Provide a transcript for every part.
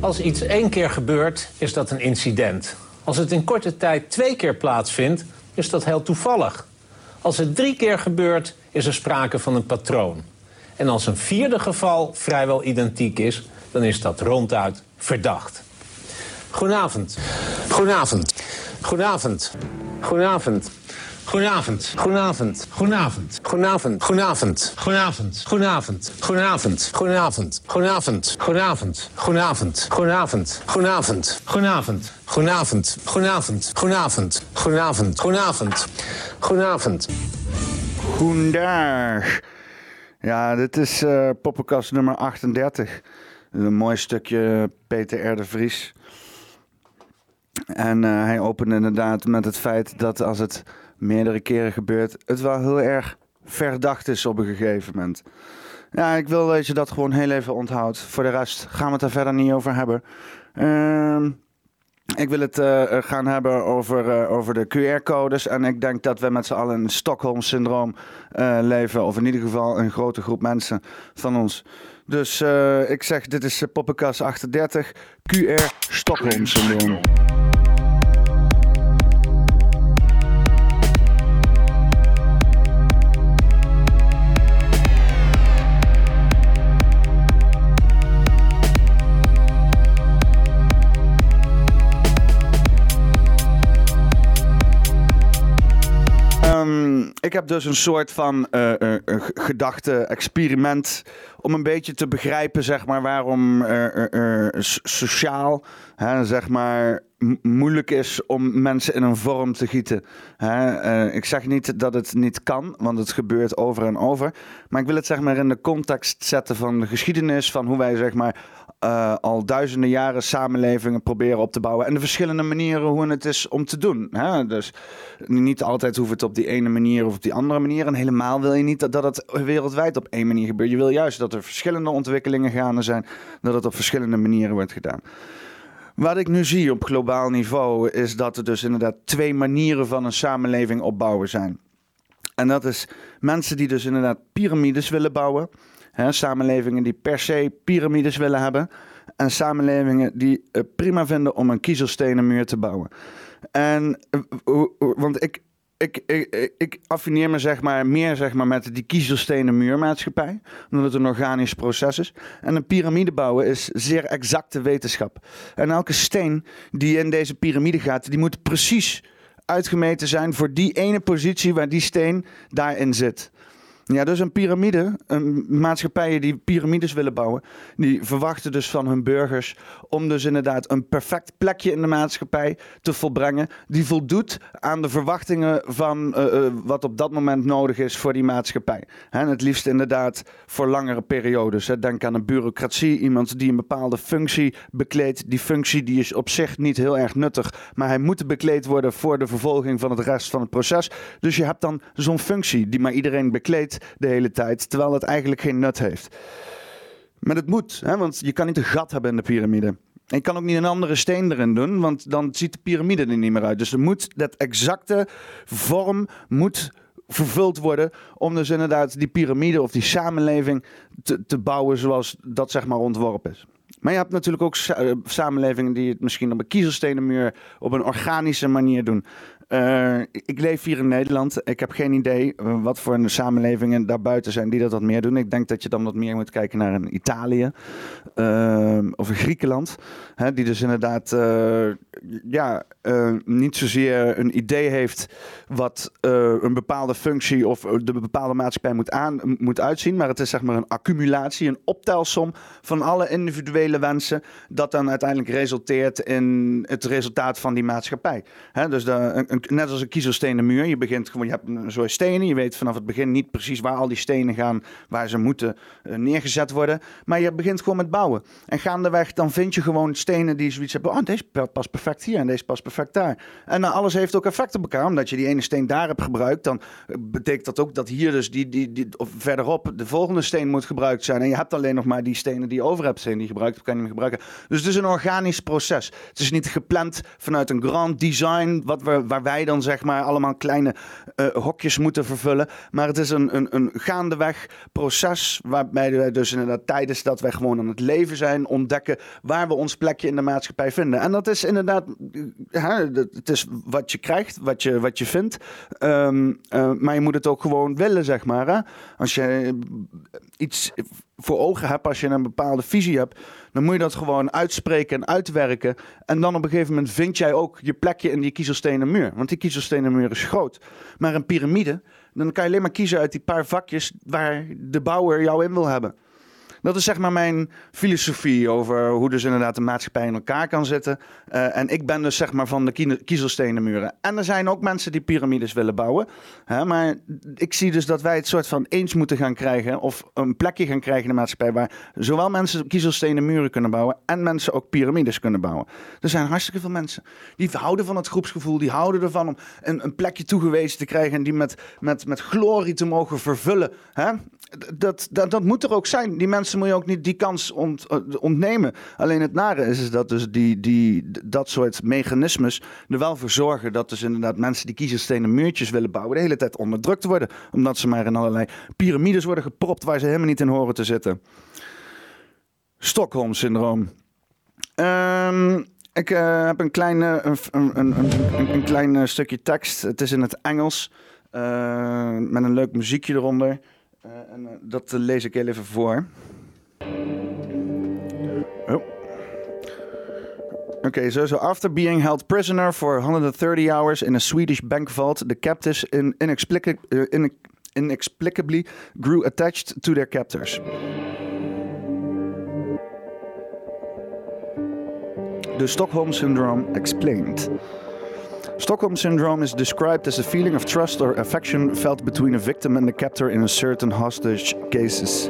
Als iets één keer gebeurt, is dat een incident. Als het in korte tijd twee keer plaatsvindt, is dat heel toevallig. Als het drie keer gebeurt, is er sprake van een patroon. En als een vierde geval vrijwel identiek is, dan is dat ronduit verdacht. Goedenavond. Goedenavond. Goedenavond. Goedenavond. Goedenavond. Goedenavond. Goedenavond. Goedenavond. Goedenavond. Goedenavond. Goedenavond. Goedenavond. Goedenavond. Goedenavond. Goedenavond. Goedenavond. Goedenavond. Goedenavond. Goedenavond. Goedenavond. Goedenavond. Goedenavond. Goedenavond. Goedendag. Ja, dit is uh, poppenkast nummer 38. Een mooi stukje Peter R. de Vries. En uh, hij opende inderdaad met het feit dat als het meerdere keren gebeurt, het wel heel erg verdacht is op een gegeven moment. Ja, ik wil dat je dat gewoon heel even onthoudt. Voor de rest gaan we het er verder niet over hebben. Uh, ik wil het uh, gaan hebben over, uh, over de QR-codes. En ik denk dat we met z'n allen een Stockholm-syndroom uh, leven. Of in ieder geval een grote groep mensen van ons. Dus ik zeg, dit is Poppenkast 38, QR ik heb dus een soort van uh, uh, gedachte-experiment om een beetje te begrijpen, zeg maar, waarom sociaal, hè, zeg maar, moeilijk is om mensen in een vorm te gieten. Hè? ik zeg niet dat het niet kan, want het gebeurt over en over. Maar ik wil het zeg maar in de context zetten van de geschiedenis, van hoe wij zeg maar uh, al duizenden jaren samenlevingen proberen op te bouwen. En de verschillende manieren hoe het is om te doen. Hè? Dus niet altijd hoeft het op die ene manier of op die andere manier. En helemaal wil je niet dat, dat het wereldwijd op één manier gebeurt. Je wil juist dat er verschillende ontwikkelingen gaande zijn. Dat het op verschillende manieren wordt gedaan. Wat ik nu zie op globaal niveau is dat er dus inderdaad twee manieren van een samenleving opbouwen zijn. En dat is mensen die dus inderdaad piramides willen bouwen. Hè, samenlevingen die per se piramides willen hebben. En samenlevingen die het prima vinden om een kiezelstenen muur te bouwen. En, eh, want ik, ik, ik, affineer me zeg maar meer zeg maar, met die kiezelstenen muurmaatschappij. Omdat het een organisch proces is. En een piramide bouwen is zeer exacte wetenschap. En elke steen die in deze piramide gaat, die moet precies uitgemeten zijn voor die ene positie waar die steen daarin zit. Ja, dus een piramide, maatschappijen die piramides willen bouwen, die verwachten dus van hun burgers om dus inderdaad een perfect plekje in de maatschappij te volbrengen, die voldoet aan de verwachtingen van uh, uh, wat op dat moment nodig is voor die maatschappij. En het liefst inderdaad voor langere periodes. Denk aan een bureaucratie, iemand die een bepaalde functie bekleedt. Die functie die is op zich niet heel erg nuttig, maar hij moet bekleed worden voor de vervolging van het rest van het proces. Dus je hebt dan zo'n functie die maar iedereen bekleedt de hele tijd, terwijl het eigenlijk geen nut heeft. Maar het moet, hè, want je kan niet een gat hebben in de piramide. En je kan ook niet een andere steen erin doen, want dan ziet de piramide er niet meer uit. Dus er moet dat exacte vorm moet vervuld worden om dus inderdaad die piramide of die samenleving te, te bouwen zoals dat zeg maar ontworpen is. Maar je hebt natuurlijk ook eh, samenlevingen die het misschien op een kiezelstenenmuur op een organische manier doen. Uh, ik leef hier in Nederland. Ik heb geen idee eh, wat voor samenlevingen daarbuiten zijn die dat wat meer doen. Ik denk dat je dan wat meer moet kijken naar een Italië uh, of een Griekenland. Hè, die dus inderdaad ja, niet zozeer een idee heeft wat een bepaalde functie of de bepaalde maatschappij moet, aan, moet uitzien. Maar het is zeg maar een accumulatie, een optelsom van alle individuele wensen. Dat dan uiteindelijk resulteert in het resultaat van die maatschappij. Hè, dus de, een, net als een kiezelstenen muur. Je begint gewoon, je hebt een soort stenen. Je weet vanaf het begin niet precies waar al die stenen gaan, waar ze moeten uh, neergezet worden. Maar je begint gewoon met bouwen. En gaandeweg dan vind je gewoon stenen die zoiets hebben. Oh, deze past perfect hier en deze past perfect daar. En nou, alles heeft ook effect op elkaar. Omdat je die ene steen daar hebt gebruikt, dan eh, betekent dat ook dat hier dus die, die, die of verderop de volgende steen moet gebruikt zijn. En je hebt alleen nog maar die stenen die je over hebt, stenen die gebruikt hebt, kan je niet meer gebruiken. Dus het is een organisch proces. Het is niet gepland vanuit een grand design wat we, waar wij dan zeg maar allemaal kleine uh, hokjes moeten vervullen. Maar het is een, een, een gaandeweg proces waarbij wij dus inderdaad tijdens dat wij gewoon aan het leven zijn, ontdekken waar we ons plekje in de maatschappij vinden. En dat is inderdaad, hè, het is wat je krijgt, wat je, wat je vindt. Um, uh, maar je moet het ook gewoon willen, zeg maar. Hè? Als je iets voor ogen hebt, als je een bepaalde visie hebt, dan moet je dat gewoon uitspreken en uitwerken. En dan op een gegeven moment vind jij ook je plekje in die kiezelstenen muur. Want die kiezelstenen muur is groot. Maar een piramide, dan kan je alleen maar kiezen uit die paar vakjes waar de bouwer jou in wil hebben. Dat is zeg maar mijn filosofie over hoe dus inderdaad de maatschappij in elkaar kan zitten. Uh, en ik ben dus zeg maar van de kiezelstenen muren. En er zijn ook mensen die piramides willen bouwen. Hè, maar ik zie dus dat wij het soort van eens moeten gaan krijgen. Of een plekje gaan krijgen in de maatschappij waar zowel mensen kiezelstenen muren kunnen bouwen. En mensen ook piramides kunnen bouwen. Er zijn hartstikke veel mensen die houden van het groepsgevoel. Die houden ervan om een, een plekje toegewezen te krijgen. En die met, met, met glorie te mogen vervullen. Hè? Dat, dat, dat moet er ook zijn. Die mensen moet je ook niet die kans ont, eh, ontnemen. Alleen het nare is, dat dus die, die, dat soort mechanismes er wel voor zorgen dat dus inderdaad mensen die kiezelstenen muurtjes willen bouwen, de hele tijd onderdrukt worden. Omdat ze maar in allerlei piramides worden gepropt waar ze helemaal niet in horen te zitten. Stockholm-syndroom. Um, ik uh, heb een klein, een, een, een, een, klein stukje tekst. Het is in het Engels. Met een leuk muziekje eronder. En dat lees ik heel even voor. Oh. Okay, so, so after being held prisoner for 130 hours in a Swedish bank vault, the captives in, inexplicably, uh, in, inexplicably grew attached to their captors. The Stockholm Syndrome explained. Stockholm Syndrome is described as a feeling of trust or affection felt between a victim and the captor in a certain hostage cases.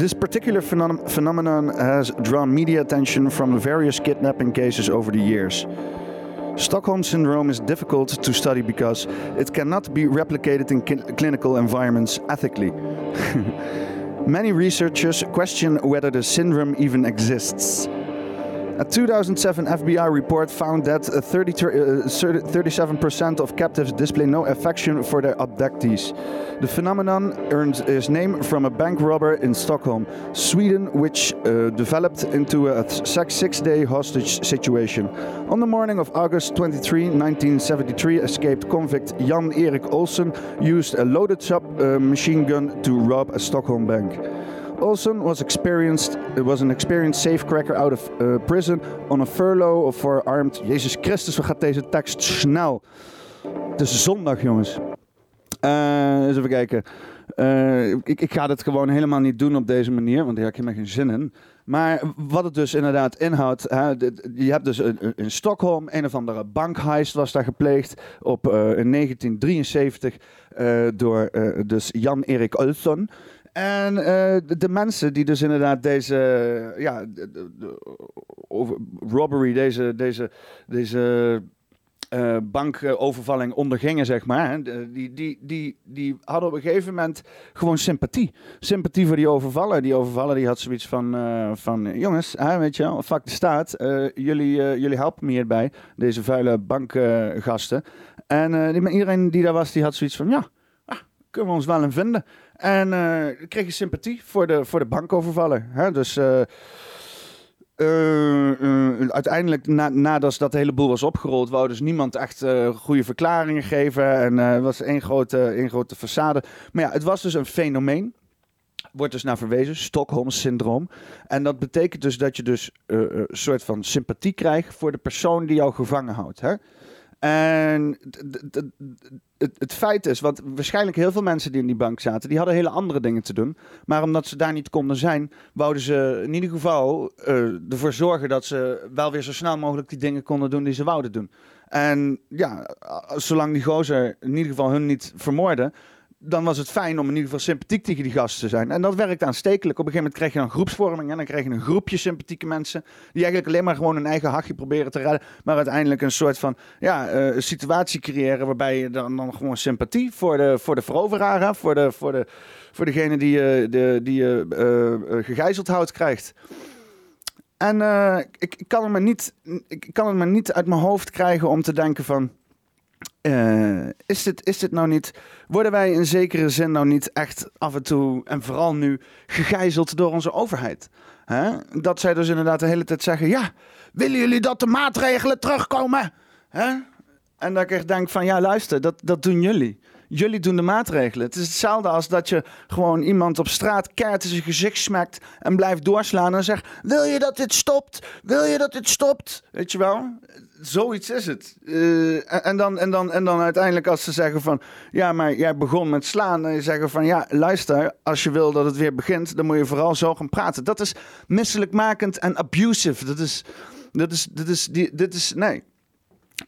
This particular phenom phenomenon has drawn media attention from various kidnapping cases over the years. Stockholm Syndrome is difficult to study because it cannot be replicated in clinical environments ethically. Many researchers question whether the syndrome even exists. A 2007 FBI report found that 30, uh, 37% of captives display no affection for their abductees. The phenomenon earned its name from a bank robber in Stockholm, Sweden, which uh, developed into a six day hostage situation. On the morning of August 23, 1973, escaped convict Jan Erik Olsen used a loaded submachine uh, gun to rob a Stockholm bank. Olsen was experienced was an experienced safecracker out of uh, prison on a furlough for armed. Jezus Christus, wat gaat deze tekst snel? Het is zondag, jongens. Uh, eens even kijken. Ik, ik, ga het gewoon helemaal niet doen op deze manier, want daar heb ik helemaal geen zin in. Maar wat het dus inderdaad inhoudt, hè, je hebt dus in Stockholm een of andere bankheist was daar gepleegd op, in 1973 uh, door dus Jan-Erik Olsson. En uh, de, mensen die dus inderdaad deze ja, de, over, robbery, deze, deze, deze uh, bankovervalling ondergingen, zeg maar. Die, die, die, die hadden op een gegeven moment gewoon sympathie. Sympathie voor die overvallen. Die overvallen die had zoiets van, van jongens, hè, weet je wel, fuck de staat. jullie, jullie helpen me hierbij, deze vuile bankgasten. en iedereen die daar was, die had zoiets van, ja, ah, kunnen we ons wel in vinden. En uh, kreeg je sympathie voor de, voor de bankovervaller. Hè? Dus uh, uh, uiteindelijk, na, nadat dat hele boel was opgerold, wou dus niemand echt goede verklaringen geven. En het was één grote, één grote façade. Maar ja, het was dus een fenomeen. Wordt dus naar verwezen, Stockholm-syndroom. En dat betekent dus dat je dus een soort van sympathie krijgt voor de persoon die jou gevangen houdt. Hè? En het, feit is, want waarschijnlijk heel veel mensen die in die bank zaten, die hadden hele andere dingen te doen. Maar omdat ze daar niet konden zijn, wouden ze in ieder geval uh, ervoor zorgen dat ze wel weer zo snel mogelijk die dingen konden doen die ze wouden doen. En ja, zolang die gozer in ieder geval hun niet vermoorden, dan was het fijn om in ieder geval sympathiek tegen die gasten te zijn. En dat werkt aanstekelijk. Op een gegeven moment krijg je dan groepsvorming en dan krijg je een groepje sympathieke mensen die eigenlijk alleen maar gewoon hun eigen hachje proberen te redden, maar uiteindelijk een soort van ja, uh, situatie creëren waarbij je dan, dan gewoon sympathie voor de, voor de veroveraar, voor, de, voor, de, voor degene die je, de, die je uh, gegijzeld houdt, krijgt. En ik, ik, kan het maar niet, ik kan het maar niet uit mijn hoofd krijgen om te denken van eh, is, dit, is dit nou niet. Worden wij in zekere zin nou niet echt af en toe, en vooral nu, gegijzeld door onze overheid? Hè? Dat zij dus inderdaad de hele tijd zeggen: ja, willen jullie dat de maatregelen terugkomen? Hè? En dat ik echt denk: van ja, luister, dat, dat doen jullie. Jullie doen de maatregelen. Het is hetzelfde als dat je gewoon iemand op straat keert in zijn gezicht smekt en blijft doorslaan en zegt: Wil je dat dit stopt? Wil je dat dit stopt? Weet je wel? Zoiets is het. Uh, en, dan, en, dan, en dan uiteindelijk als ze zeggen van... Ja, maar jij begon met slaan. En je zeggen van... Ja, luister, als je wil dat het weer begint... dan moet je vooral zo gaan praten. Dat is misselijkmakend en abusive. Dat is... Dat is, dat is, die, dit is... Nee.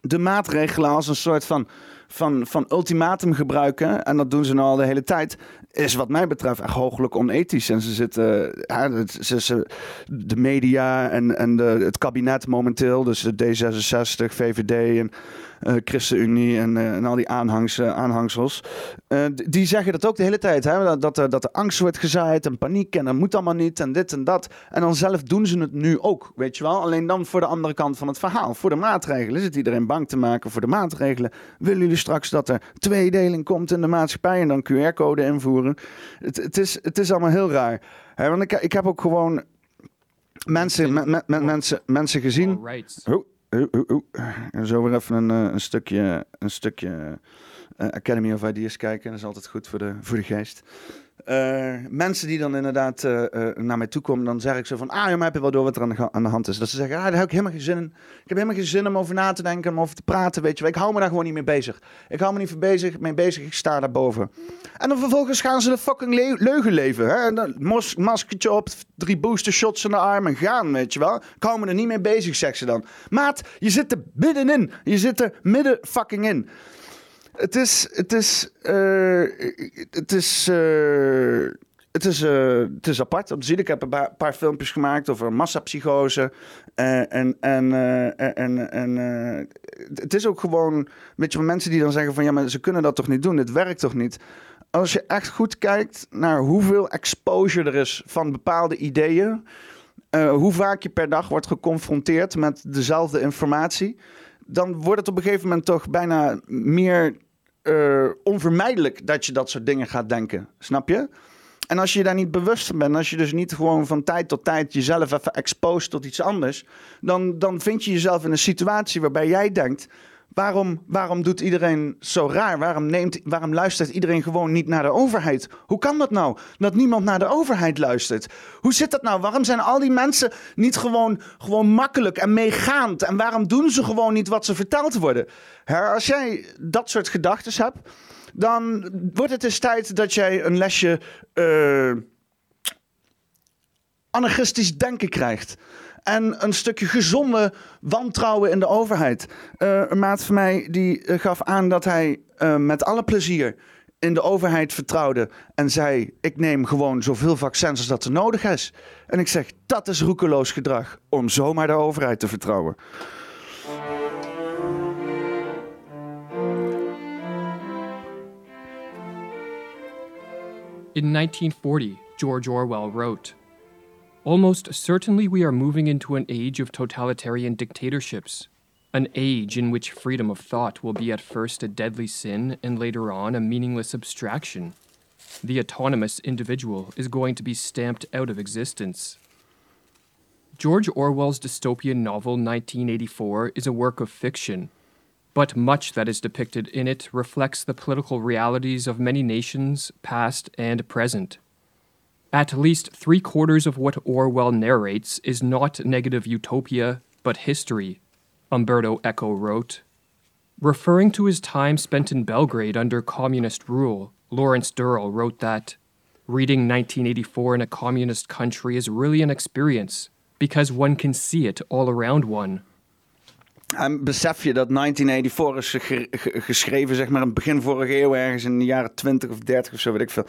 De maatregelen als een soort van van, van ultimatum gebruiken, en dat doen ze nu al de hele tijd, is wat mij betreft echt hooglijk onethisch. En ze zitten, ja, ze, ze, de media en, en de, het kabinet momenteel, dus de D66, VVD en ChristenUnie en, uh, en al die aanhangs, uh, aanhangsels. die zeggen dat ook de hele tijd. Hè? Dat, dat, dat er angst wordt gezaaid en paniek en dat moet allemaal niet en dit en dat. En dan zelf doen ze het nu ook, weet je wel. Alleen dan voor de andere kant van het verhaal. Voor de maatregelen zit iedereen bang te maken voor de maatregelen. Willen jullie straks dat er tweedeling komt in de maatschappij en dan QR-code invoeren? Het, het, is, het is allemaal heel raar. Hè? Want ik, ik heb ook gewoon mensen, me, me, mensen, mensen gezien. Oh, zo weer even een, eh, een stukje, een stukje uh, Academy of Ideas kijken. Dat is altijd goed voor de, voor de geest. Uh, mensen die dan inderdaad uh, uh, naar mij toe komen, dan zeg ik zo van, ah, ja, maar heb je wel door wat er aan de, hand is. Dat ze zeggen, ah, daar heb ik helemaal geen zin in. Ik heb helemaal geen zin om over na te denken, om over te praten, weet je Ik hou me daar gewoon niet mee bezig. Ik hou me niet bezig, mee bezig, ik sta daarboven. En dan vervolgens gaan ze de fucking le leugen leven. Hè? En dan maskertje op, drie booster shots in de arm en gaan, weet je wel. Ik hou me er niet mee bezig, zegt ze dan. Maat, je zit er middenin. Je zit er midden fucking in. Het is. Het is. Uh, het is. Uh, het is, uh, het is apart om te zien. Ik heb een paar, filmpjes gemaakt over massapsychose. En en, en, en het is ook gewoon. Weet mensen die dan zeggen van ja, maar ze kunnen dat toch niet doen? Dit werkt toch niet? Als je echt goed kijkt naar hoeveel exposure er is van bepaalde ideeën. hoe vaak je per dag wordt geconfronteerd met dezelfde informatie dan wordt het op een gegeven moment toch bijna meer uh, onvermijdelijk dat je dat soort dingen gaat denken. Snap je? En als je daar niet bewust van bent, als je dus niet gewoon van tijd tot tijd jezelf even exposed tot iets anders, dan, dan vind je jezelf in een situatie waarbij jij denkt: Waarom, waarom doet iedereen zo raar? Waarom, neemt, waarom luistert iedereen gewoon niet naar de overheid? Hoe kan dat nou? Dat niemand naar de overheid luistert. Hoe zit dat nou? Waarom zijn al die mensen niet gewoon, gewoon makkelijk en meegaand? En waarom doen ze gewoon niet wat ze verteld worden? als jij dat soort gedachten hebt, dan wordt het eens tijd dat jij een lesje uh, anarchistisch denken krijgt en een stukje gezonde wantrouwen in de overheid. Uh, een maat van mij die eh, gaf aan dat hij uh, met alle plezier in de overheid vertrouwde en zei: Ik neem gewoon zoveel vaccins als dat er nodig is. En ik zeg: Dat is roekeloos gedrag om zomaar de overheid te vertrouwen. In 1940, George Orwell wrote Almost certainly, we are moving into an age of totalitarian dictatorships, an age in which freedom of thought will be at first a deadly sin and later on a meaningless abstraction. The autonomous individual is going to be stamped out of existence. George Orwell's dystopian novel 1984 is a work of fiction, but much that is depicted in it reflects the political realities of many nations, past and present. At least three quarters of what Orwell narrates is not negative utopia, but history, Umberto Eco wrote. Referring to his time spent in Belgrade under communist rule, Lawrence Durrell wrote that reading 1984 in a communist country is really an experience because one can see it all around one. En besef je dat 1984 is geschreven, zeg maar, aan het begin vorige eeuw, ergens in de jaren 20 of 30 of zo, weet ik veel.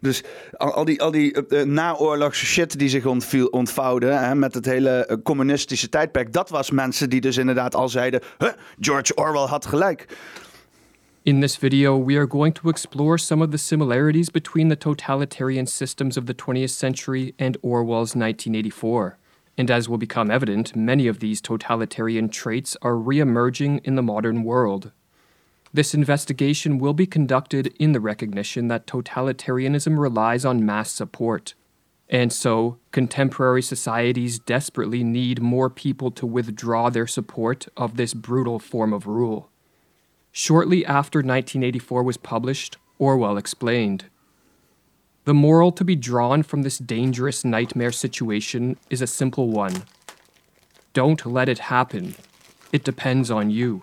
Dus al, die, al die uh, naoorlogse shit die zich ontviel, ontvouwde, hè, met het hele uh, communistische tijdperk, dat was mensen die dus inderdaad al zeiden: huh, George Orwell had gelijk. In this video, we are going to explore some of the similarities between the totalitarian systems of the 20th century and Orwell's 1984. And as will become evident, many of these totalitarian traits are re emerging in the modern world. This investigation will be conducted in the recognition that totalitarianism relies on mass support. And so, contemporary societies desperately need more people to withdraw their support of this brutal form of rule. Shortly after 1984 was published, Orwell explained The moral to be drawn from this dangerous nightmare situation is a simple one. Don't let it happen. It depends on you.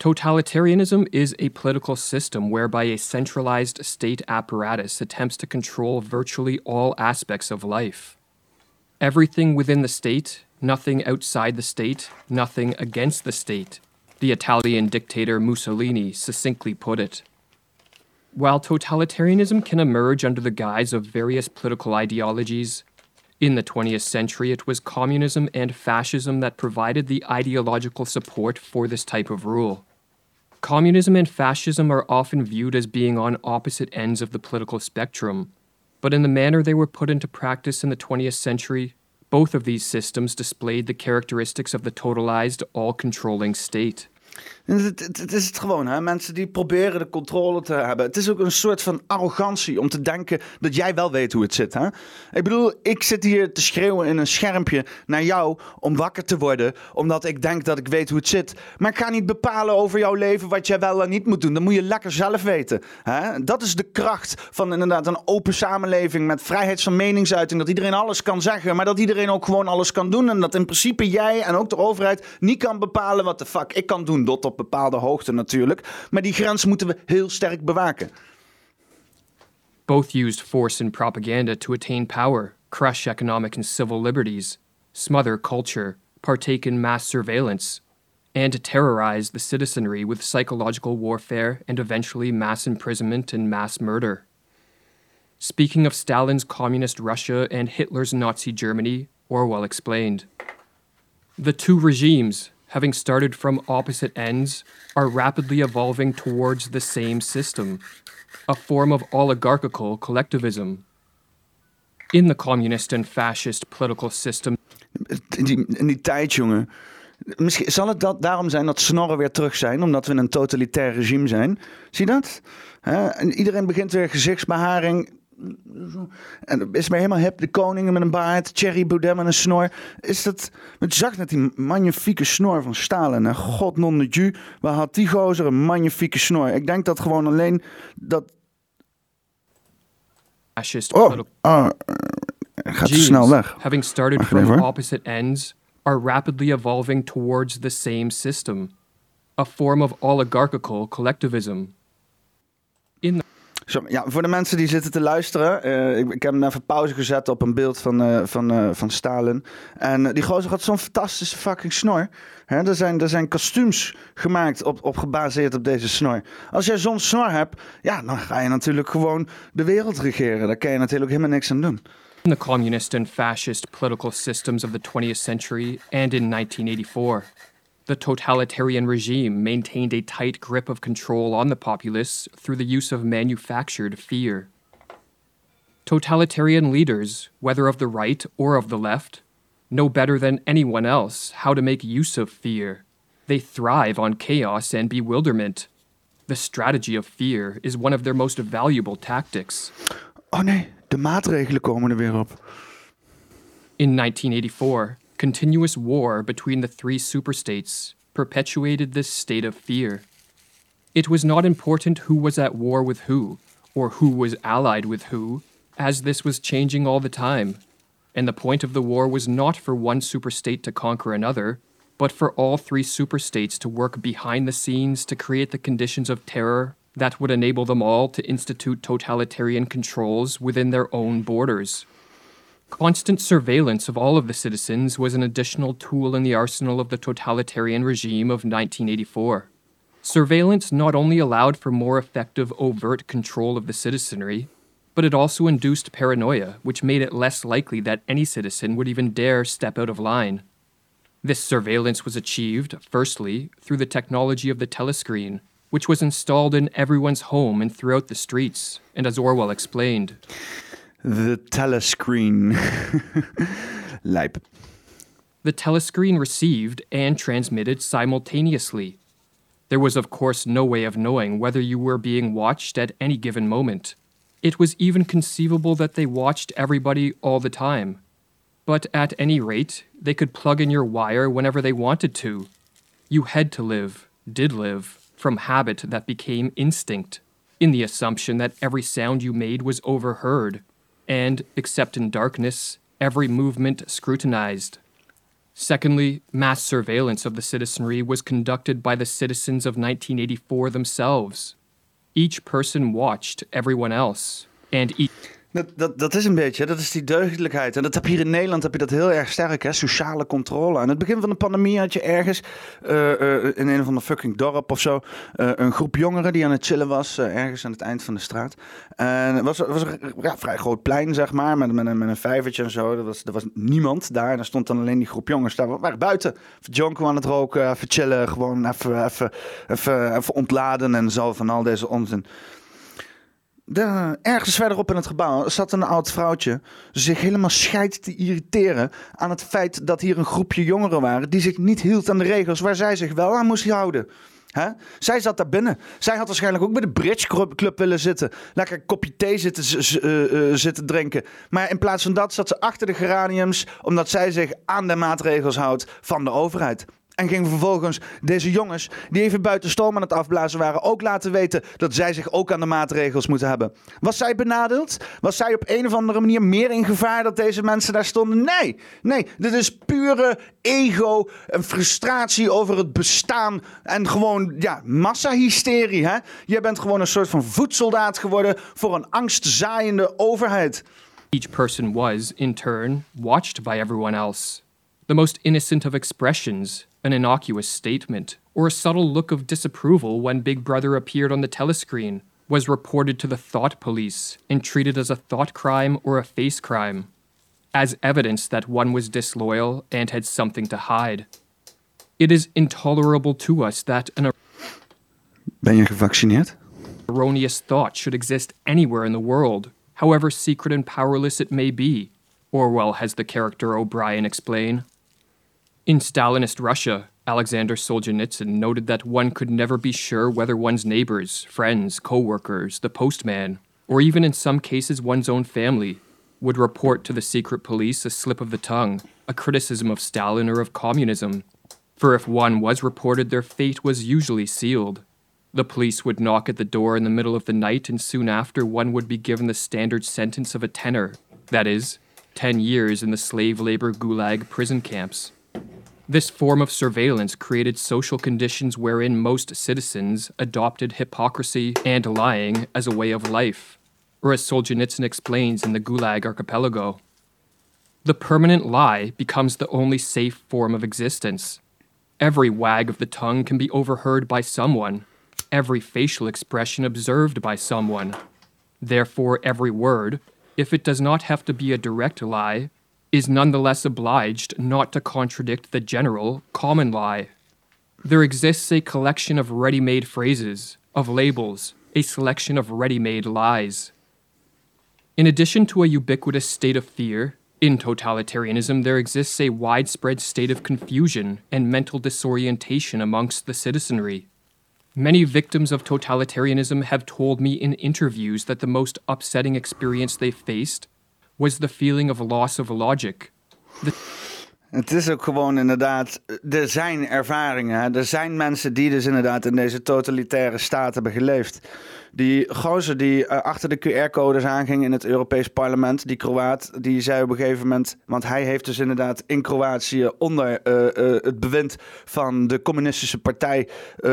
Totalitarianism is a political system whereby a centralized state apparatus attempts to control virtually all aspects of life. Everything within the state, nothing outside the state, nothing against the state, the Italian dictator Mussolini succinctly put it. While totalitarianism can emerge under the guise of various political ideologies, in the 20th century it was communism and fascism that provided the ideological support for this type of rule. Communism and fascism are often viewed as being on opposite ends of the political spectrum, but in the manner they were put into practice in the 20th century, both of these systems displayed the characteristics of the totalized, all controlling state. Het, is het gewoon, hè? mensen die proberen de controle te hebben. Het is ook een soort van arrogantie om te denken dat jij wel weet hoe het zit. Hè? Ik bedoel, ik zit hier te schreeuwen in een schermpje naar jou om wakker te worden, omdat ik denk dat ik weet hoe het zit. Maar ik ga niet bepalen over jouw leven wat jij wel en niet moet doen. Dat moet je lekker zelf weten. Hè? Dat is de kracht van inderdaad een open samenleving met vrijheid van meningsuiting. Dat iedereen alles kan zeggen, maar dat iedereen ook gewoon alles kan doen. En dat in principe jij en ook de overheid niet kan bepalen wat de fuck ik kan doen tot op bepaalde hoogte natuurlijk. Maar die grens moeten we heel sterk bewaken. Both used force and propaganda to attain power, crush economic and civil liberties, smother culture, partake in mass surveillance, and terrorize the citizenry with psychological warfare and eventually mass imprisonment and mass murder. Speaking of Stalin's communist Russia and Hitler's Nazi Germany, Orwell explained The two regimes, having started from opposite ends, are rapidly evolving towards the same system, a form of oligarchical collectivism. In the communist and fascist political system. In die, tijd, jongen. Misschien zal het dat daarom zijn dat snorren weer terug zijn, omdat we een totalitair regime zijn. Zie dat? En iedereen begint weer gezichtsbeharing en is mij helemaal hip. De koningen met een baard. Thierry Baudet met een snor. Is dat... Je zag net die magnifieke snor van Stalin. En god non de ju. Waar had die gozer een magnifieke snor? Ik denk dat gewoon alleen dat... Fascist oh, oh, gaat te snel weg. Having started from opposite ends are rapidly evolving towards the same system. A form of oligarchical collectivism. In the ja, voor de mensen die zitten te luisteren. Uh, ik, heb hem even pauze gezet op een beeld van, uh, van, uh, van Stalin. En die gozer had zo'n fantastische fucking snor. Hè, er, zijn, er zijn kostuums gemaakt op, op gebaseerd op deze snor. Als jij zo'n snor hebt, ja, dan ga je natuurlijk gewoon de wereld regeren. Daar kan je natuurlijk helemaal niks aan doen. In the communist and fascist political systems of the 20th century and in 1984. The totalitarian regime maintained a tight grip of control on the populace through the use of manufactured fear. Totalitarian leaders, whether of the right or of the left, know better than anyone else how to make use of fear. They thrive on chaos and bewilderment. The strategy of fear is one of their most valuable tactics. Oh nee, de maatregelen komen er weer op. In 1984, continuous war between the three superstates perpetuated this state of fear. It was not important who was at war with who, or who was allied with who, as this was changing all the time. And the point of the war was not for one superstate to conquer another, but for all three superstates to work behind the scenes to create the conditions of terror that would enable them all to institute totalitarian controls within their own borders. Constant surveillance of all of the citizens was an additional tool in the arsenal of the totalitarian regime of 1984. Surveillance not only allowed for more effective overt control of the citizenry, but it also induced paranoia, which made it less likely that any citizen would even dare step out of line. This surveillance was achieved, firstly, through the technology of the telescreen, which was installed in everyone's home and throughout the streets, and as Orwell explained, the telescreen. Lijp. The telescreen received and transmitted simultaneously. There was, of course, no way of knowing whether you were being watched at any given moment. It was even conceivable that they watched everybody all the time. But at any rate, they could plug in your wire whenever they wanted to. You had to live, did live, from habit that became instinct, in the assumption that every sound you made was overheard, and, except in darkness, every movement scrutinized. Secondly, mass surveillance of the citizenry was conducted by the citizens of 1984 themselves. Each person watched everyone else, and each Dat, dat, dat is een beetje, dat is die deugdelijkheid. En dat heb hier in Nederland heb je dat heel erg sterk, hè? sociale controle. Aan het begin van de pandemie had je ergens uh, uh, in een of ander fucking dorp of zo uh, een groep jongeren die aan het chillen was, ergens aan het eind van de straat. En het was, was een ja, vrij groot plein, zeg maar, met, met, een, met een vijvertje en zo. Er was, er was niemand daar. En er stond dan alleen die groep jongens daar. We waren buiten, jonko aan het roken, even chillen, gewoon even, even, even, even ontladen en zo van al deze onzin de, ergens verderop in het gebouw zat een oud vrouwtje zich helemaal scheid te irriteren aan het feit dat hier een groepje jongeren waren die zich niet hield aan de regels waar zij zich wel aan moest houden. Zij zat daar binnen. Zij had waarschijnlijk ook bij de Bridge Club willen zitten. Lekker een kopje thee zitten, uh, uh, zitten drinken. Maar in plaats van dat zat ze achter de geraniums, omdat zij zich aan de maatregels houdt van de overheid. En ging vervolgens deze jongens, die even buiten storm aan het afblazen waren, ook laten weten dat zij zich ook aan de maatregels moeten hebben. Was zij benadeeld? Was zij op een of andere manier meer in gevaar dat deze mensen daar stonden? Nee, nee. Dit is pure ego en frustratie over het bestaan en gewoon, ja, massahysterie. Hè? Jij bent gewoon een soort van voedsoldaat geworden voor een angstzaaiende overheid. Each person was, in turn, watched by everyone else. The most innocent of expressions an innocuous statement, or a subtle look of disapproval when Big Brother appeared on the telescreen, was reported to the thought police and treated as a thought crime or a face crime, as evidence that one was disloyal and had something to hide. It is intolerable to us that an er- Ben je gevaccineerd? erroneous thought should exist anywhere in the world, however secret and powerless it may be. Orwell has the character O'Brien explain. In Stalinist Russia, Alexander Solzhenitsyn noted that one could never be sure whether one's neighbors, friends, co workers, the postman, or even in some cases one's own family, would report to the secret police a slip of the tongue, a criticism of Stalin or of communism. For if one was reported, their fate was usually sealed. The police would knock at the door in the middle of the night, and soon after, one would be given the standard sentence of a tenor that is, 10 years in the slave labor gulag prison camps. This form of surveillance created social conditions wherein most citizens adopted hypocrisy and lying as a way of life, or as Solzhenitsyn explains in the Gulag Archipelago. The permanent lie becomes the only safe form of existence. Every wag of the tongue can be overheard by someone, every facial expression observed by someone. Therefore, every word, if it does not have to be a direct lie, is nonetheless obliged not to contradict the general, common lie. There exists a collection of ready made phrases, of labels, a selection of ready made lies. In addition to a ubiquitous state of fear, in totalitarianism there exists a widespread state of confusion and mental disorientation amongst the citizenry. Many victims of totalitarianism have told me in interviews that the most upsetting experience they faced was the feeling of loss of logic. Het is ook gewoon inderdaad, er zijn ervaringen. Er zijn mensen die dus inderdaad in deze totalitaire staat hebben geleefd. Die gozer die uh, achter de QR-codes aanging in het Europees Parlement, die Kroaat, die zei op een gegeven moment, want hij heeft dus inderdaad in Kroatië onder uh, uh, het bewind van de communistische partij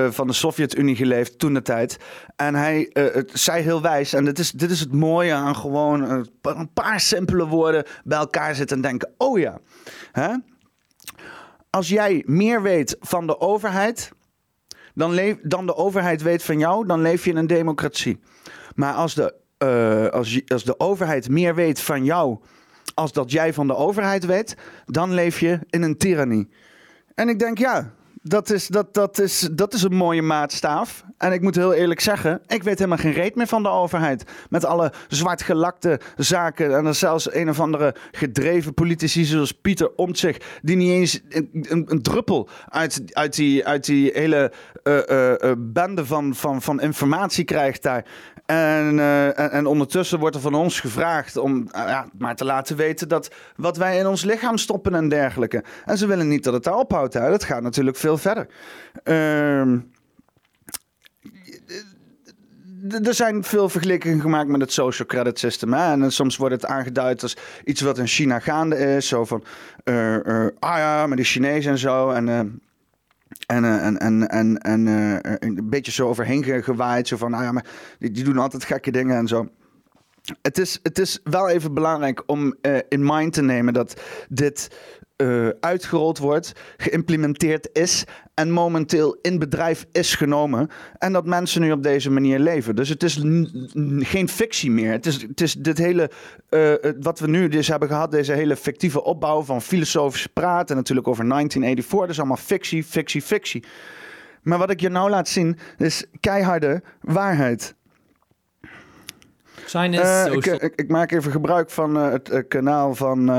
van de Sovjet-Unie geleefd toen de tijd. En hij zei heel wijs, en dit is, dit is het mooie aan gewoon een paar simpele woorden bij elkaar zitten en denken, oh ja, hè? als jij meer weet van de overheid dan, leef, dan de overheid weet van jou, dan leef je in een democratie. Maar als de, uh, als, als de overheid meer weet van jou als dat jij van de overheid weet, dan leef je in een tirannie. En ik denk, ja, Dat is, dat, dat, is, dat is een mooie maatstaaf. En ik moet heel eerlijk zeggen, ik weet helemaal geen reet meer van de overheid. Met alle zwartgelakte zaken. En er zelfs een of andere gedreven politici zoals Pieter Omtzigt... die niet eens een, druppel uit, uit, die, uit die hele uh, bende van, van, van informatie krijgt daar. En, uh, en, en, ondertussen wordt er van ons gevraagd om ja, maar te laten weten dat wat wij in ons lichaam stoppen en dergelijke. En ze willen niet dat het daar ophoudt. Hè. Dat gaat natuurlijk veel verder. Uh, er zijn veel vergelijkingen gemaakt met het social credit system. En soms wordt het aangeduid als iets wat in China gaande is. Zo van, uh, ah ja, met de Chinezen en zo. En, en, en, en, en, en een beetje zo overheen gewaaid. Zo van, ah ja, maar die, die doen altijd gekke dingen en zo. Het is, het is wel even belangrijk om in mind te nemen dat dit uitgerold wordt, geïmplementeerd is en momenteel in bedrijf is genomen. En dat mensen nu op deze manier leven. Dus het is geen fictie meer. Het is, het is dit hele, uh, wat we nu dus hebben gehad, deze hele fictieve opbouw van filosofische praten. Natuurlijk over 1984. Dat is allemaal fictie, fictie, fictie. Maar wat ik je nou laat zien, is keiharde waarheid. China's uh, ik, ik, ik, maak even gebruik van uh, het uh, kanaal van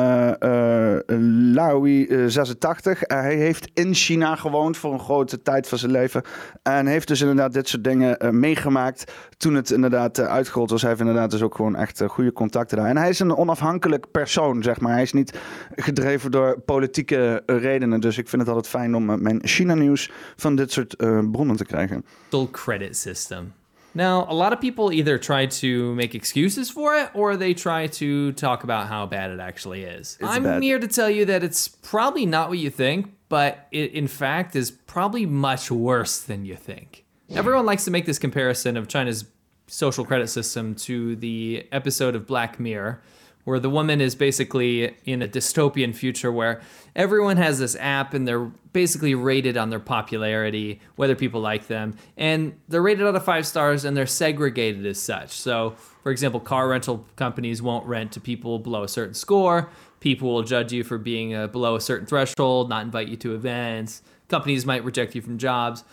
Laui86. hij heeft in China gewoond voor een grote tijd van zijn leven. En heeft dus inderdaad dit soort dingen meegemaakt toen het inderdaad uitgerold was. Hij heeft inderdaad dus ook gewoon echt goede contacten daar. En hij is een onafhankelijk persoon, zeg maar. Hij is niet gedreven door politieke redenen. Dus ik vind het altijd fijn om mijn China-nieuws van dit soort bronnen te krijgen. Credit system. Now, a lot of people either try to make excuses for it or they try to talk about how bad it actually is. It's I'm bad. here to tell you that it's probably not what you think, but it in fact is probably much worse than you think. Everyone likes to make this comparison of China's social credit system to the episode of Black Mirror where the woman is basically in a dystopian future where everyone has this app and they're basically rated on their popularity, whether people like them, and they're rated out of five stars and they're segregated as such. So, for example, car rental companies won't rent to people below a certain score. People will judge you for being uh, below a certain threshold, not invite you to events. Companies might reject you from jobs.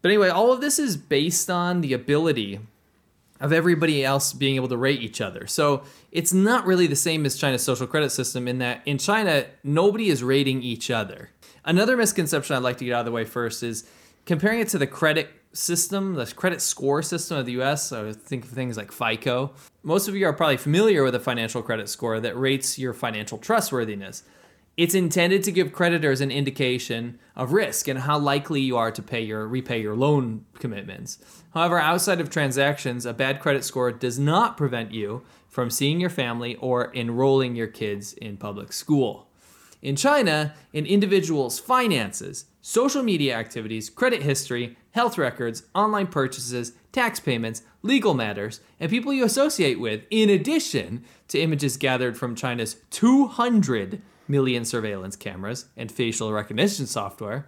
But anyway, all of this is based on the ability of everybody else being able to rate each other. So it's not really the same as China's social credit system in that in China, nobody is rating each other. Another misconception I'd like to get out of the way first is comparing it to the credit system, the credit score system of the US. So think of things like FICO. Most of you are probably familiar with a financial credit score that rates your financial trustworthiness. It's intended to give creditors an indication of risk and how likely you are to pay your repay your loan commitments. However, outside of transactions, a bad credit score does not prevent you from seeing your family or enrolling your kids in public school. In China, an individual's finances, social media activities, credit history, health records, online purchases, tax payments, legal matters, and people you associate with, in addition to images gathered from China's 200 million surveillance cameras and facial recognition software.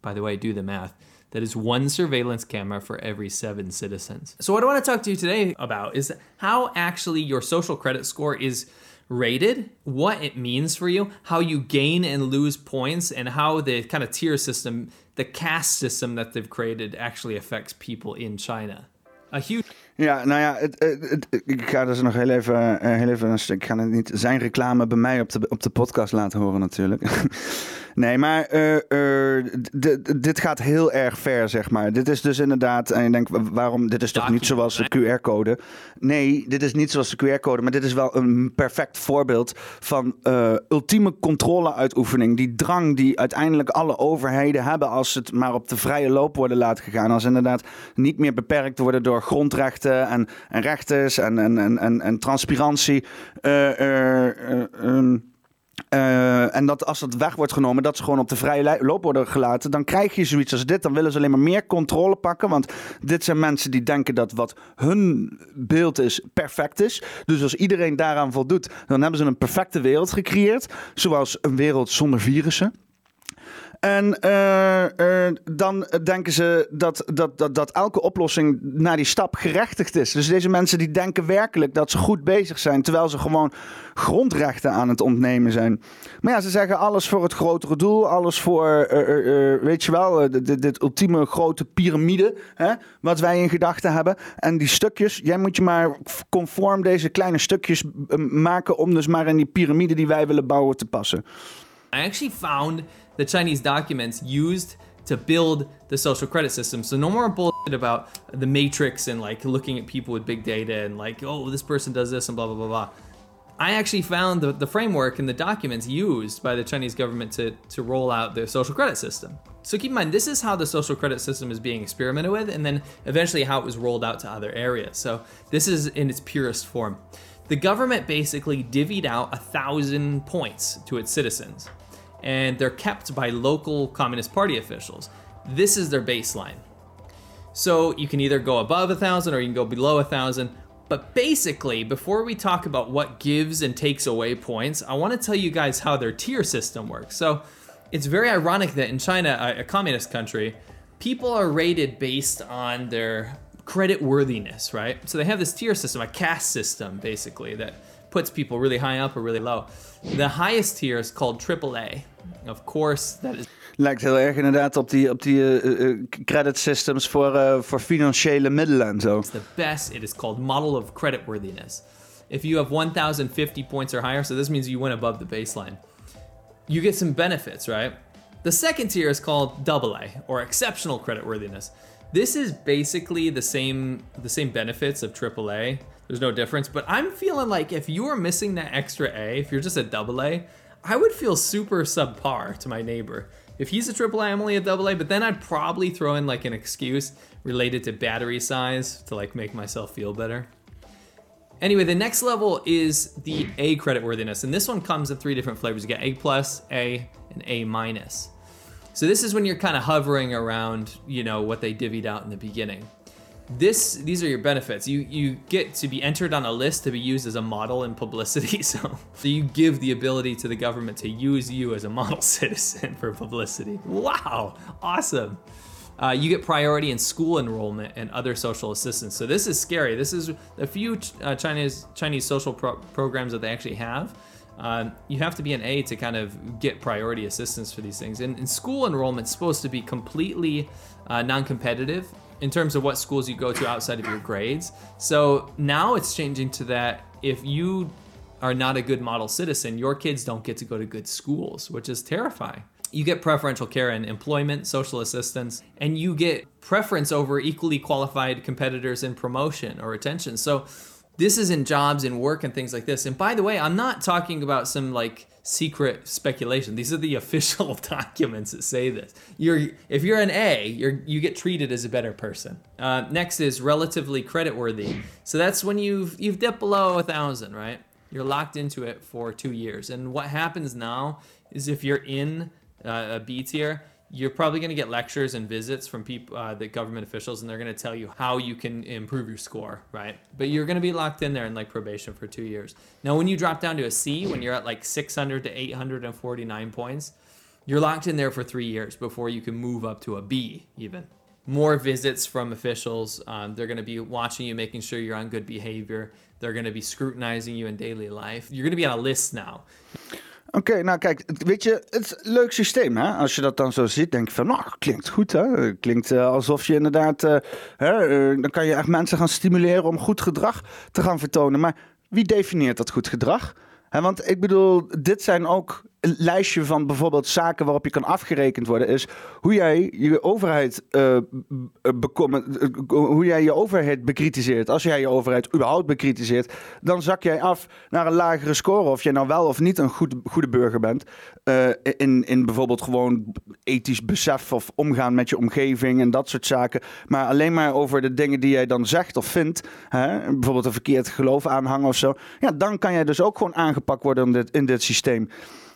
By the way, do the math. That is one surveillance camera for every seven citizens. So, what I want to talk to you today about is how actually your social credit score is rated, what it means for you, how you gain and lose points, and how the kind of tier system, the caste system that they've created, actually affects people in China. A huge. Ja, nou ja, het, het, het, ik ga dus nog heel even, uh, heel even een stuk. Ik ga het niet zijn reclame bij mij op de, op de podcast laten horen, natuurlijk. Nee, maar uh, uh, dit gaat heel erg ver, zeg maar. Dit is dus inderdaad, en je denkt, waarom, dit is toch niet zoals de QR-code? Nee, dit is niet zoals de QR-code, maar dit is wel een perfect voorbeeld van uh, ultieme controleuitoefening. Die drang die uiteindelijk alle overheden hebben als het maar op de vrije loop worden laten gegaan. Als inderdaad niet meer beperkt worden door grondrechten en, en rechters en, en, en, en, en transparantie. Um, uh, en dat als het weg wordt genomen, dat ze gewoon op de vrije loop worden gelaten, dan krijg je zoiets als dit. Dan willen ze alleen maar meer controle pakken. Want dit zijn mensen die denken dat wat hun beeld is, perfect is. Dus als iedereen daaraan voldoet, dan hebben ze een perfecte wereld gecreëerd. Zoals een wereld zonder virussen. En uh, uh, dan denken ze dat, dat, dat, dat elke oplossing naar die stap gerechtigd is. Dus deze mensen die denken werkelijk dat ze goed bezig zijn, terwijl ze gewoon grondrechten aan het ontnemen zijn. Maar ja, ze zeggen alles voor het grotere doel, alles voor, uh, weet je wel, dit, ultieme grote piramide, wat wij in gedachten hebben. En die stukjes, jij moet je maar conform deze kleine stukjes maken om dus maar in die piramide die wij willen bouwen te passen. I actually found the Chinese documents used to build the social credit system. So no more bullshit about the matrix and like looking at people with big data and like, oh, this person does this and blah, blah, blah, blah. I actually found the, the framework and the documents used by the Chinese government to, to roll out their social credit system. So keep in mind, this is how the social credit system is being experimented with, and then eventually how it was rolled out to other areas. So this is in its purest form. The government basically divvied out a thousand points to its citizens and they're kept by local Communist Party officials. This is their baseline. So you can either go above a thousand or you can go below a thousand. But basically, before we talk about what gives and takes away points, I want to tell you guys how their tier system works. So it's very ironic that in China, a, communist country, people are rated based on their credit worthiness, right? So they have this tier system, a caste system, basically, that puts people really high up or really low. The highest tier is called AAA. Of course, that is. Lijkt heel erg inderdaad op die, op die uh, uh, credit systems voor, uh, voor financiële middelen en zo. It's the best. It is called model of creditworthiness. If you have 1,050 points or higher, so this means you went above the baseline, you get some benefits, right? The second tier is called AA or exceptional creditworthiness. This is basically the same the same benefits of AAA. There's no difference, but I'm feeling like if you are missing that extra A, if you're just a double A, I would feel super subpar to my neighbor. If he's a triple A, I'm only a double A, but then I'd probably throw in like an excuse related to battery size to like make myself feel better. Anyway, the next level is the A creditworthiness, and this one comes in three different flavors. You get A plus, A, and A minus. So this is when you're kind of hovering around, you know, what they divvied out in the beginning this these are your benefits. You you get to be entered on a list to be used as a model in publicity so, so you give the ability to the government to use you as a model citizen for publicity. Wow awesome. Uh, you get priority in school enrollment and other social assistance. So this is scary. This is a few uh, chinese chinese social pro- programs that they actually have. Um, you have to be an A to kind of get priority assistance for these things. And, and school enrollment is supposed to be completely uh, non competitive in terms of what schools you go to outside of your grades. So now it's changing to that if you are not a good model citizen, your kids don't get to go to good schools, which is terrifying. You get preferential care in employment, social assistance, and you get preference over equally qualified competitors in promotion or retention. So this is in jobs and work and things like this. And by the way, I'm not talking about some like secret speculation. These are the official documents that say this. You're if you're an A, you're you get treated as a better person. Uh, next is relatively creditworthy. So that's when you've you've dipped below a thousand, right? You're locked into it for two years. And what happens now is if you're in uh, a B tier, you're probably going to get lectures and visits from people, uh, the government officials, and they're going to tell you how you can improve your score, right? But you're going to be locked in there in like probation for two years. Now, when you drop down to a C, when you're at like 600 to 849 points, you're locked in there for three years before you can move up to a B, even. More visits from officials. Um, they're going to be watching you, making sure you're on good behavior. They're going to be scrutinizing you in daily life. You're going to be on a list now. Oké, nou kijk, weet je, het is een leuk systeem. Hè? Als je dat dan zo ziet, denk je van, nou, klinkt goed. Hè? Klinkt uh, alsof je inderdaad, uh, hè, uh, dan kan je echt mensen gaan stimuleren om goed gedrag te gaan vertonen. Maar wie definieert dat goed gedrag? Hè, want ik bedoel, dit zijn ook een lijstje van bijvoorbeeld zaken waarop je kan afgerekend worden, is hoe jij je overheid uh, hoe jij je overheid bekritiseert. Als jij je overheid überhaupt bekritiseert, dan zak jij af naar een lagere score. Of je nou wel of niet een goed, goede burger bent. In, in bijvoorbeeld gewoon ethisch besef of omgaan met je omgeving en dat soort zaken. Maar alleen maar over de dingen die jij dan zegt of vindt. Hè? Bijvoorbeeld een verkeerd geloof aanhangen of zo. Ja, dan kan jij dus ook gewoon aangepakt worden in dit, in dit systeem.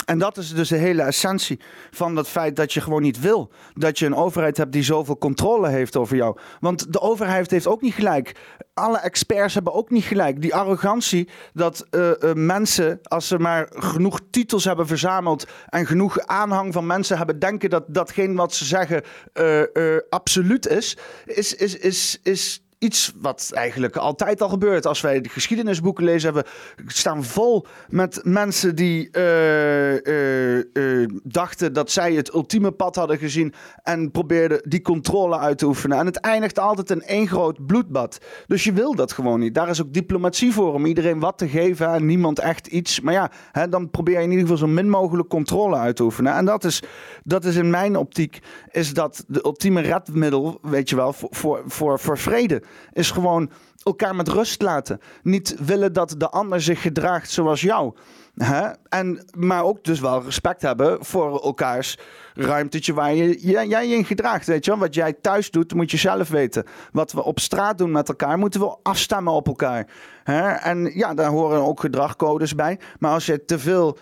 En dat is dus de hele essentie van dat feit dat je gewoon niet wil dat je een overheid hebt die zoveel controle heeft over jou. Want de overheid heeft ook niet gelijk. Alle experts hebben ook niet gelijk. Die arrogantie dat uh, uh, mensen, als ze maar genoeg titels hebben verzameld en genoeg aanhang van mensen hebben, denken dat datgene wat ze zeggen uh, absoluut is, is, is, is, is iets wat eigenlijk altijd al gebeurt. Als wij de geschiedenisboeken lezen, hebben staan vol met mensen die uh, uh, uh, dachten dat zij het ultieme pad hadden gezien en probeerden die controle uit te oefenen. En het eindigt altijd in één groot bloedbad. Dus je wil dat gewoon niet. Daar is ook diplomatie voor om iedereen wat te geven en niemand echt iets. Maar ja, hè, dan probeer je in ieder geval zo min mogelijk controle uit te oefenen. En dat is, dat is in mijn optiek is dat de ultieme redmiddel, weet je wel, voor, voor, voor vrede is gewoon elkaar met rust laten. Niet willen dat de ander zich gedraagt zoals jou. Hè? En, maar ook dus wel respect hebben voor elkaars ruimtetje waar je, jij, jij in gedraagt. Weet je? Wat jij thuis doet, moet je zelf weten. Wat we op straat doen met elkaar, moeten we afstemmen op elkaar. Hè? En ja, daar horen ook gedragcodes bij. Maar als je te veel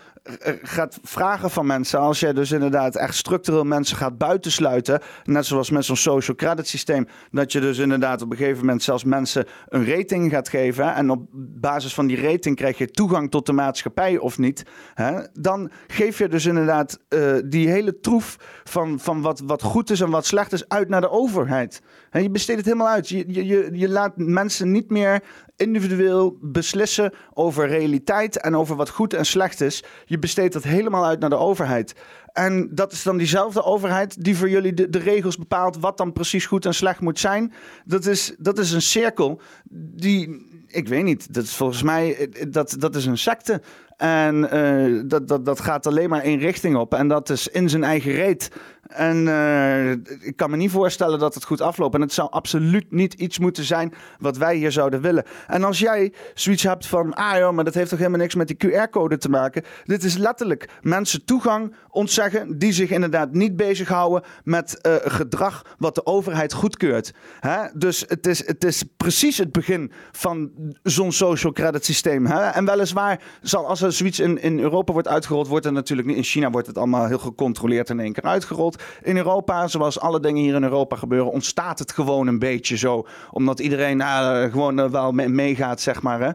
gaat vragen van mensen. Als jij dus inderdaad echt structureel mensen gaat buitensluiten. Net zoals met zo'n social credit systeem. Dat je dus inderdaad op een gegeven moment zelfs mensen een rating gaat geven. En op basis van die rating krijg je toegang tot de maatschappij of niet. Hè? Dan geef je dus inderdaad uh, die hele troef van, van wat, wat goed is en wat slecht is uit naar de overheid. En je besteedt het helemaal uit. Je, je, je laat mensen niet meer individueel beslissen over realiteit en over wat goed en slecht is. Je besteedt dat helemaal uit naar de overheid. En dat is dan diezelfde overheid die voor jullie de, regels bepaalt wat dan precies goed en slecht moet zijn. Dat is, dat is een cirkel die, ik weet niet, dat is volgens mij, dat, dat is een secte. En uh, dat, dat, dat gaat alleen maar één richting op. En dat is in zijn eigen reet. En uh, ik kan me niet voorstellen dat het goed afloopt. En het zou absoluut niet iets moeten zijn wat wij hier zouden willen. En als jij zoiets hebt van, ah joh, maar dat heeft toch helemaal niks met die QR-code te maken. Dit is letterlijk mensen toegang ontzeggen die zich inderdaad niet bezighouden met uh, gedrag wat de overheid goedkeurt. Hè? Dus het is, het is precies het begin van zo'n social credit systeem. Hè? En weliswaar zal als er zoiets in, in Europa wordt uitgerold, wordt het natuurlijk niet. In China wordt het allemaal heel gecontroleerd in één keer uitgerold. In Europa, zoals alle dingen hier in Europa gebeuren, ontstaat het gewoon een beetje zo. Omdat iedereen uh, gewoon wel meegaat, zeg maar. Hè.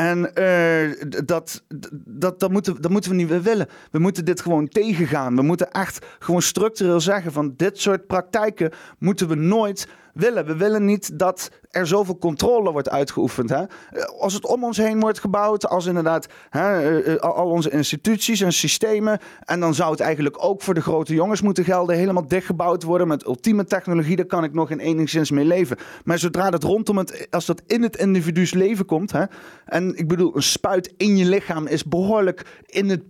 En uh, dat, dat, dat, moeten, dat moeten we niet meer willen. We moeten dit gewoon tegengaan. We moeten echt gewoon structureel zeggen van dit soort praktijken moeten we nooit willen. We willen niet dat er zoveel controle wordt uitgeoefend. Hè? Als het om ons heen wordt gebouwd, als inderdaad hè, eh, eh, al onze instituties en systemen. En dan zou het eigenlijk ook voor de grote jongens moeten gelden. Helemaal dichtgebouwd worden met ultieme technologie. Daar kan ik nog in enigszins mee leven. Maar zodra dat rondom het, als dat in het individu's leven komt. Hè, en ik bedoel, een spuit in je lichaam is behoorlijk in het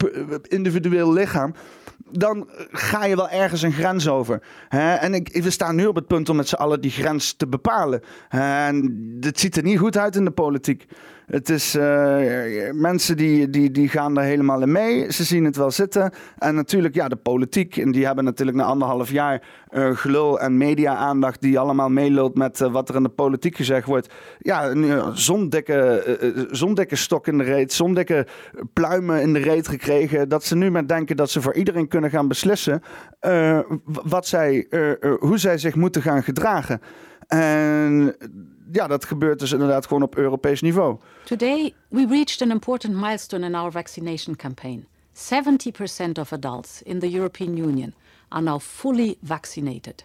individueel lichaam dan ga je wel ergens een grens over. Hè? En ik, we staan nu op het punt om met z'n allen die grens te bepalen. En het ziet er niet goed uit in de politiek. Het is uh, mensen die, die, die gaan er helemaal in mee. Ze zien het wel zitten. En natuurlijk, ja, de politiek. En die hebben natuurlijk na anderhalf jaar uh, gelul en media-aandacht. die allemaal meeloopt met uh, wat er in de politiek gezegd wordt. Ja, zo'n dikke, dikke stok in de reet. Zo'n dikke pluimen in de reet gekregen. Dat ze nu maar denken dat ze voor iedereen kunnen gaan beslissen. wat zij, hoe zij zich moeten gaan gedragen. En ja, dat gebeurt dus inderdaad gewoon op Europees niveau. Today we reached an important milestone in our vaccination campaign. 70% of adults in the European Union are now fully vaccinated.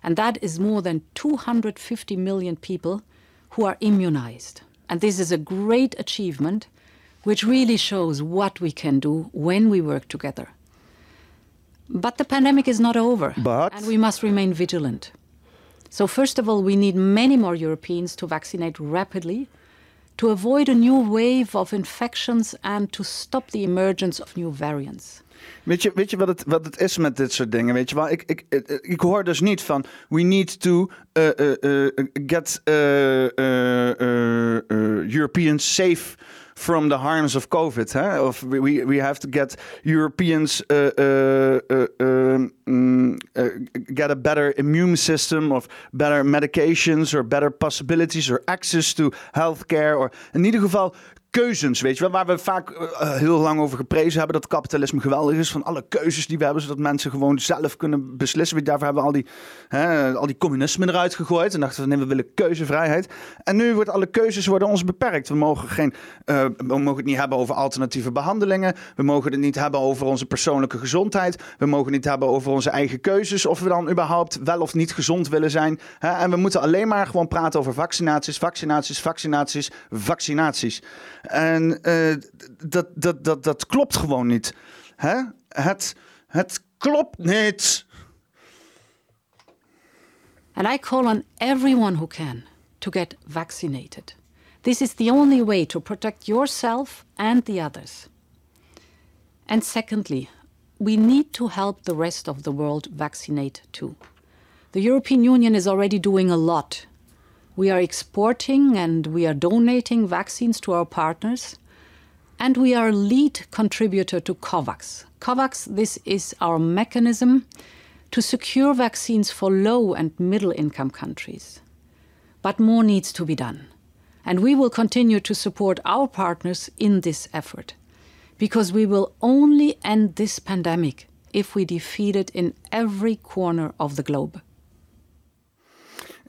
And that is more than 250 million people who are immunized. And this is a great achievement which really shows what we can do when we work together. But the pandemic is not over. But... And we must remain vigilant. So, first of all, we need many more Europeans to vaccinate rapidly to avoid a new wave of infections and to stop the emergence of new variants. Weet je, weet je wat, het, wat het is met dit soort dingen? Weet je wel, ik, ik, ik hoor dus niet van we need to uh, uh, uh, get Europeans safe from the harms of COVID. Hè? Of we, we have to get Europeans uh, uh, um, get a better immune system of better medications or better possibilities or access to healthcare. Or in ieder geval keuzes, weet je wel. Waar we vaak eh, heel lang over geprezen hebben dat kapitalisme geweldig is. Van alle keuzes die we hebben, zodat mensen gewoon zelf kunnen beslissen. Daarvoor hebben al die, hè, al die communisme eruit gegooid. En dachten we, nee, we willen keuzevrijheid. En nu wordt alle keuzes worden ons beperkt. We mogen, geen, uh, we mogen het niet hebben over alternatieve behandelingen. We mogen het niet hebben over onze persoonlijke gezondheid. We mogen het niet hebben over onze eigen keuzes. Of we dan überhaupt wel of niet gezond willen zijn. Hè? En we moeten alleen maar gewoon praten over vaccinaties, vaccinaties, vaccinaties, vaccinaties. En uh, dat, dat, dat, dat klopt gewoon niet. Hè? Het, het klopt niet. And I call on everyone who can to get vaccinated. This is the only way to protect yourself and the others. And secondly, we need to help the rest of the world vaccinate too. The European Union is already doing a lot. We are exporting and we are donating vaccines to our partners. And we are lead contributor to COVAX. COVAX, this is our mechanism to secure vaccines for low and middle income countries. But more needs to be done. And we will continue to support our partners in this effort because we will only end this pandemic if we defeat it in every corner of the globe.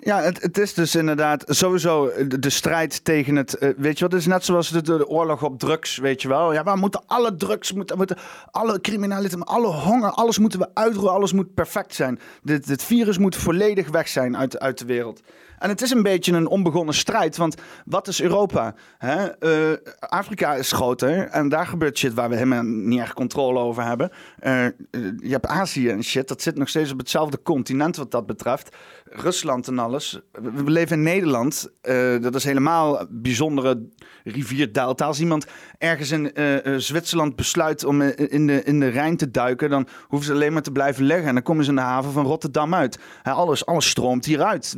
Ja, het, het, is dus inderdaad sowieso de, strijd tegen het. Uh, weet je wat? Het is net zoals de, de, oorlog op drugs, weet je wel. Ja, we moeten alle drugs, moeten, moeten alle criminaliteit, alle honger, alles moeten we uitroeien, alles moet perfect zijn. Dit, dit virus moet volledig weg zijn uit, uit de wereld. En het is een beetje een onbegonnen strijd. Want wat is Europa? Hè? Uh, Afrika is groter. En daar gebeurt shit waar we helemaal niet echt controle over hebben. Uh, je hebt Azië en shit. Dat zit nog steeds op hetzelfde continent wat dat betreft. Rusland en alles. We leven in Nederland. Dat is helemaal bijzondere rivierdelta. Als iemand ergens in Zwitserland besluit om in de, in de Rijn te duiken, dan hoeven ze alleen maar te blijven leggen. En dan komen ze in de haven van Rotterdam uit. Hè, alles, alles stroomt hieruit.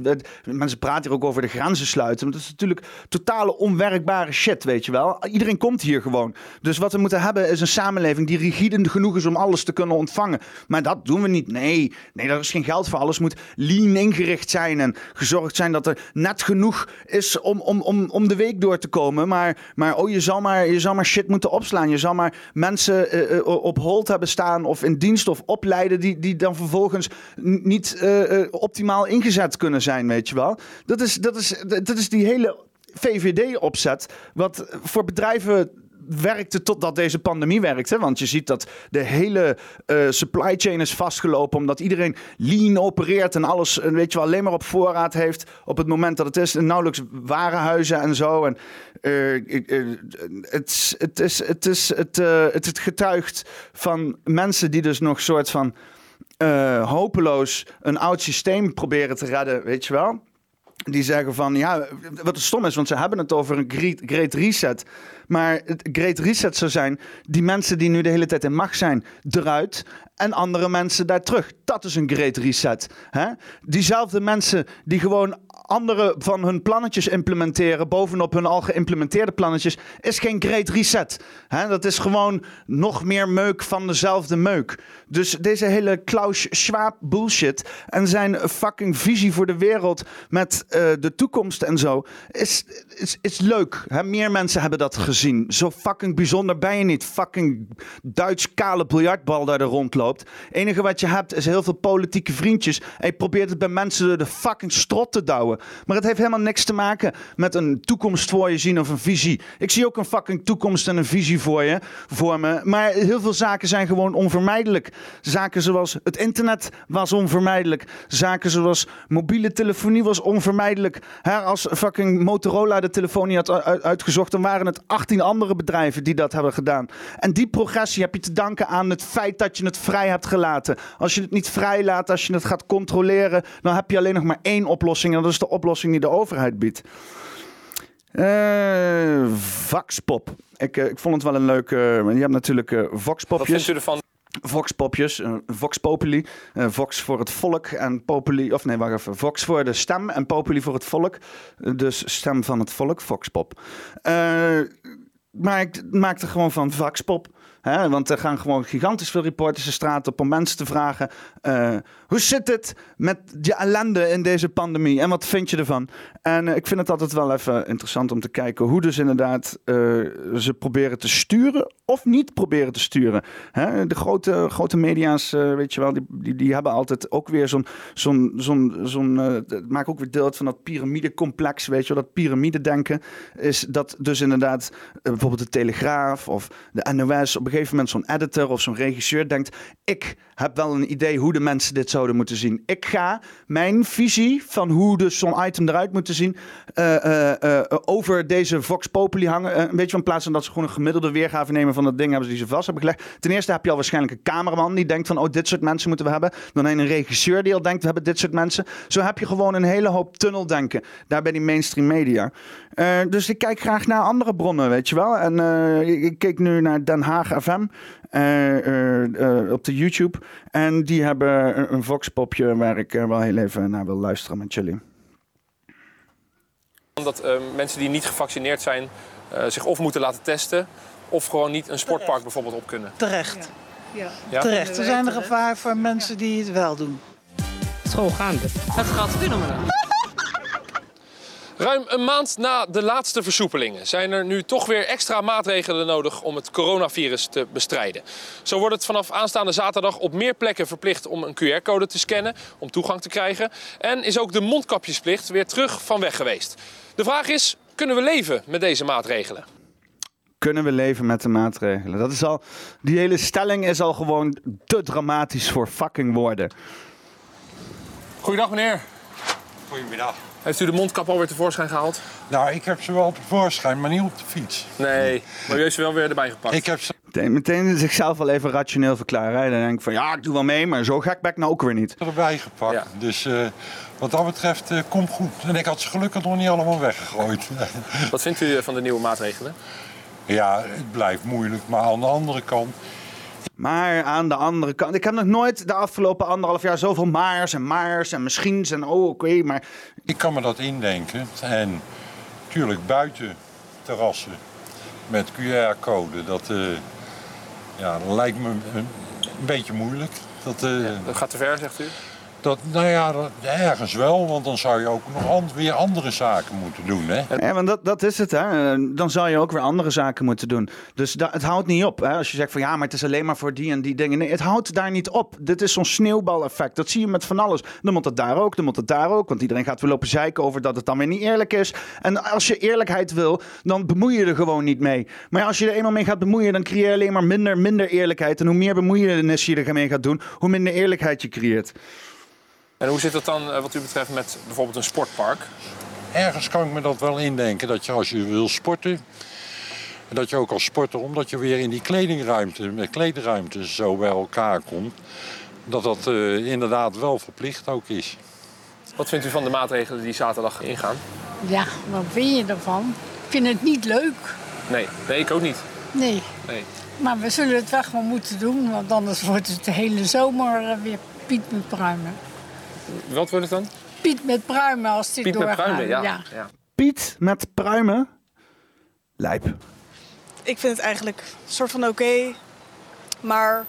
Mensen praten hier ook over de grenzen sluiten. Maar dat is natuurlijk totale onwerkbare shit, weet je wel. Iedereen komt hier gewoon. Dus wat we moeten hebben is een samenleving die rigide genoeg is om alles te kunnen ontvangen. Maar dat doen we niet. Nee, nee, daar is geen geld voor. Alles moet lean ingericht zijn en gezorgd zijn dat er net genoeg is om, om, om, om de week door te komen. Maar, maar oh, je zal maar, je zal maar shit moeten opslaan. Je zal maar mensen uh, op hold hebben staan of in dienst of opleiden die, die dan vervolgens niet optimaal ingezet kunnen zijn, weet je wel. Dat is, dat is, dat is die hele VVD-opzet. Wat voor bedrijven werkte totdat deze pandemie werkte. Want je ziet dat de hele uh, supply chain is vastgelopen. Omdat iedereen lean opereert en alles eh, weet je wel, alleen maar op voorraad heeft. Op het moment dat het is. En nauwelijks warenhuizen en zo. En het, is, het, is, het, het, het getuigt van mensen die dus nog soort van hopeloos een oud systeem proberen te redden. Weet je wel die zeggen van ja, wat stom is, want ze hebben het over een great, great reset. Maar het great reset zou zijn, die mensen die nu de hele tijd in macht zijn, eruit en andere mensen daar terug. Dat is een great reset. Hè? Diezelfde mensen die gewoon andere van hun plannetjes implementeren bovenop hun al geïmplementeerde plannetjes, is geen great reset. Hè? Dat is gewoon nog meer meuk van dezelfde meuk. Dus deze hele Klaus Schwab bullshit en zijn fucking visie voor de wereld met uh, de toekomst en zo, is, is, is leuk. Hè? Meer mensen hebben dat gezien. Zo fucking bijzonder ben je niet. Fucking Duits kale biljartbal daar er rondloopt. Het enige wat je hebt is heel veel politieke vriendjes en je probeert het bij mensen door de fucking strot te douwen. Maar het heeft helemaal niks te maken met een toekomst voor je zien of een visie. Ik zie ook een fucking toekomst en een visie voor je, voor me. Maar heel veel zaken zijn gewoon onvermijdelijk. Zaken zoals het internet was onvermijdelijk. Zaken zoals mobiele telefonie was onvermijdelijk. als fucking Motorola de telefonie had uitgezocht, dan waren het 18 andere bedrijven die dat hebben gedaan. En die progressie heb je te danken aan het feit dat je het vrij hebt gelaten. Als je het niet vrij laat, als je het gaat controleren, dan heb je alleen nog maar één oplossing. En dat is de oplossing die de overheid biedt. Uh, Voxpop. Ik, uh, ik vond het wel een leuke. Uh, je hebt natuurlijk Voxpopjes. Wat vindt u ervan? Voxpopjes, uh, Vox Populi, uh, Vox voor het volk en Populi, of nee, wacht even, Vox voor de stem en Populi voor het volk. dus stem van het volk, Voxpop. Maar ik maakte gewoon van Voxpop. Want er gaan gewoon gigantisch veel reporters de straat op om mensen te vragen... eh, hoe zit het met je ellende in deze pandemie en wat vind je ervan? En eh, ik vind het altijd wel even interessant om te kijken hoe dus inderdaad eh, ze proberen te sturen of niet proberen te sturen. Hè? De grote, grote media's, weet je wel, die, die, hebben altijd ook weer zo'n... zo'n zo'n zo'n maakt ook weer deel van dat piramidecomplex, weet je wel. Dat piramidedenken is dat dus inderdaad bijvoorbeeld de Telegraaf of de NOS... op een gegeven moment zo'n editor of zo'n regisseur denkt... ik heb wel een idee hoe de mensen dit zouden moeten zien. Ik ga mijn visie van hoe dus zo'n item eruit moet zien... eh, eh, eh, over deze Vox Populi hangen. Een beetje van plaats van dat ze gewoon een gemiddelde weergave nemen van dat ding hebben ze die ze vast hebben gelegd. Ten eerste heb je al waarschijnlijk een cameraman die denkt van oh dit soort mensen moeten we hebben. Dan een regisseur die al denkt we hebben dit soort mensen. Zo heb je gewoon een hele hoop tunneldenken daar bij die mainstream media. Dus ik kijk graag naar andere bronnen, weet je wel. En ik, keek nu naar Den Haag FM op de YouTube. En die hebben een, een Vox-popje waar ik eh, wel heel even naar wil luisteren met jullie. Dat eh, mensen die niet gevaccineerd zijn eh, zich of moeten laten testen... of gewoon niet een sportpark bijvoorbeeld op kunnen. Terecht. Ja? Terecht. Er zijn er gevaar voor mensen die het wel doen. Schoolgaande. Het gaat fenomenaal. Ruim een maand na de laatste versoepelingen zijn er nu toch weer extra maatregelen nodig om het coronavirus te bestrijden. Zo wordt het vanaf aanstaande zaterdag op meer plekken verplicht om een QR-code te scannen om toegang te krijgen. En is ook de mondkapjesplicht weer terug van weg geweest. De vraag is, kunnen we leven met deze maatregelen? kunnen we leven met de maatregelen? Dat is al, die hele stelling is al gewoon te dramatisch voor fucking woorden. Goedendag meneer. Goedemiddag. Heeft u de mondkap alweer tevoorschijn gehaald? Nou, ik heb ze wel tevoorschijn, maar niet op de fiets. Nee, maar u heeft ze wel weer erbij gepakt. Ik heb ze... Meteen, meteen zichzelf wel even rationeel verklaren. hè. Dan denk ik van ja, ik doe wel mee, maar zo gek ben ik nou ook weer niet. erbij gepakt. Ja. Dus eh, wat dat betreft, eh komt goed. En ik had ze gelukkig nog niet allemaal weggegooid. Wat vindt u van de nieuwe maatregelen? ja, het blijft moeilijk. Maar aan de andere kant, Maar aan de andere kant, ik heb nog nooit de afgelopen anderhalf jaar zoveel maars en maars en misschien en oh oké, maar ik kan me dat indenken. En natuurlijk buiten terrassen met QR-code. Dat, eh, ja, lijkt me een, een beetje moeilijk. Dat, eh, Dat gaat te ver, zegt u? Dat, nou ja, ergens wel. Want dan zou je ook nog weer andere zaken moeten doen. Hè? Ja, want dat, dat is het. Hè. Dan zou je ook weer andere zaken moeten doen. Dus het houdt niet op. Hè. Als je zegt van ja, maar het is alleen maar voor die en die dingen. Nee, het houdt daar niet op. Dit is zo'n sneeuwbaleffect. Dat zie je met van alles. Dan moet het daar ook, dan moet het daar ook. Want iedereen gaat weer lopen zeiken over dat het dan weer niet eerlijk is. En als je eerlijkheid wil, dan bemoei je er gewoon niet mee. Maar als je er eenmaal mee gaat bemoeien, dan creëer je alleen maar minder, minder eerlijkheid. En hoe meer bemoeienis je ermee gaat doen, hoe minder eerlijkheid je creëert. En hoe zit het dan eh, wat u betreft met bijvoorbeeld een sportpark? Ergens kan ik me dat wel indenken. Dat je als je wil sporten, dat je ook als sporter, omdat je weer in die kledingruimte, met kleedruimte zo bij elkaar komt, dat dat eh, inderdaad wel verplicht ook is. Wat vindt u van de maatregelen die zaterdag ingaan? Ja, wat vind je ervan? Ik vind het niet leuk. Nee, nee ik ook niet. Nee. Nee. Maar we zullen het wel gewoon moeten doen, want anders wordt het de hele zomer eh, weer Piet met pruimen. Wat wordt het dan? Piet met pruimen als dit Piet met doorgaat. pruimen, ja. ja. Piet met pruimen. Lijp. Ik vind het eigenlijk een soort van oké. maar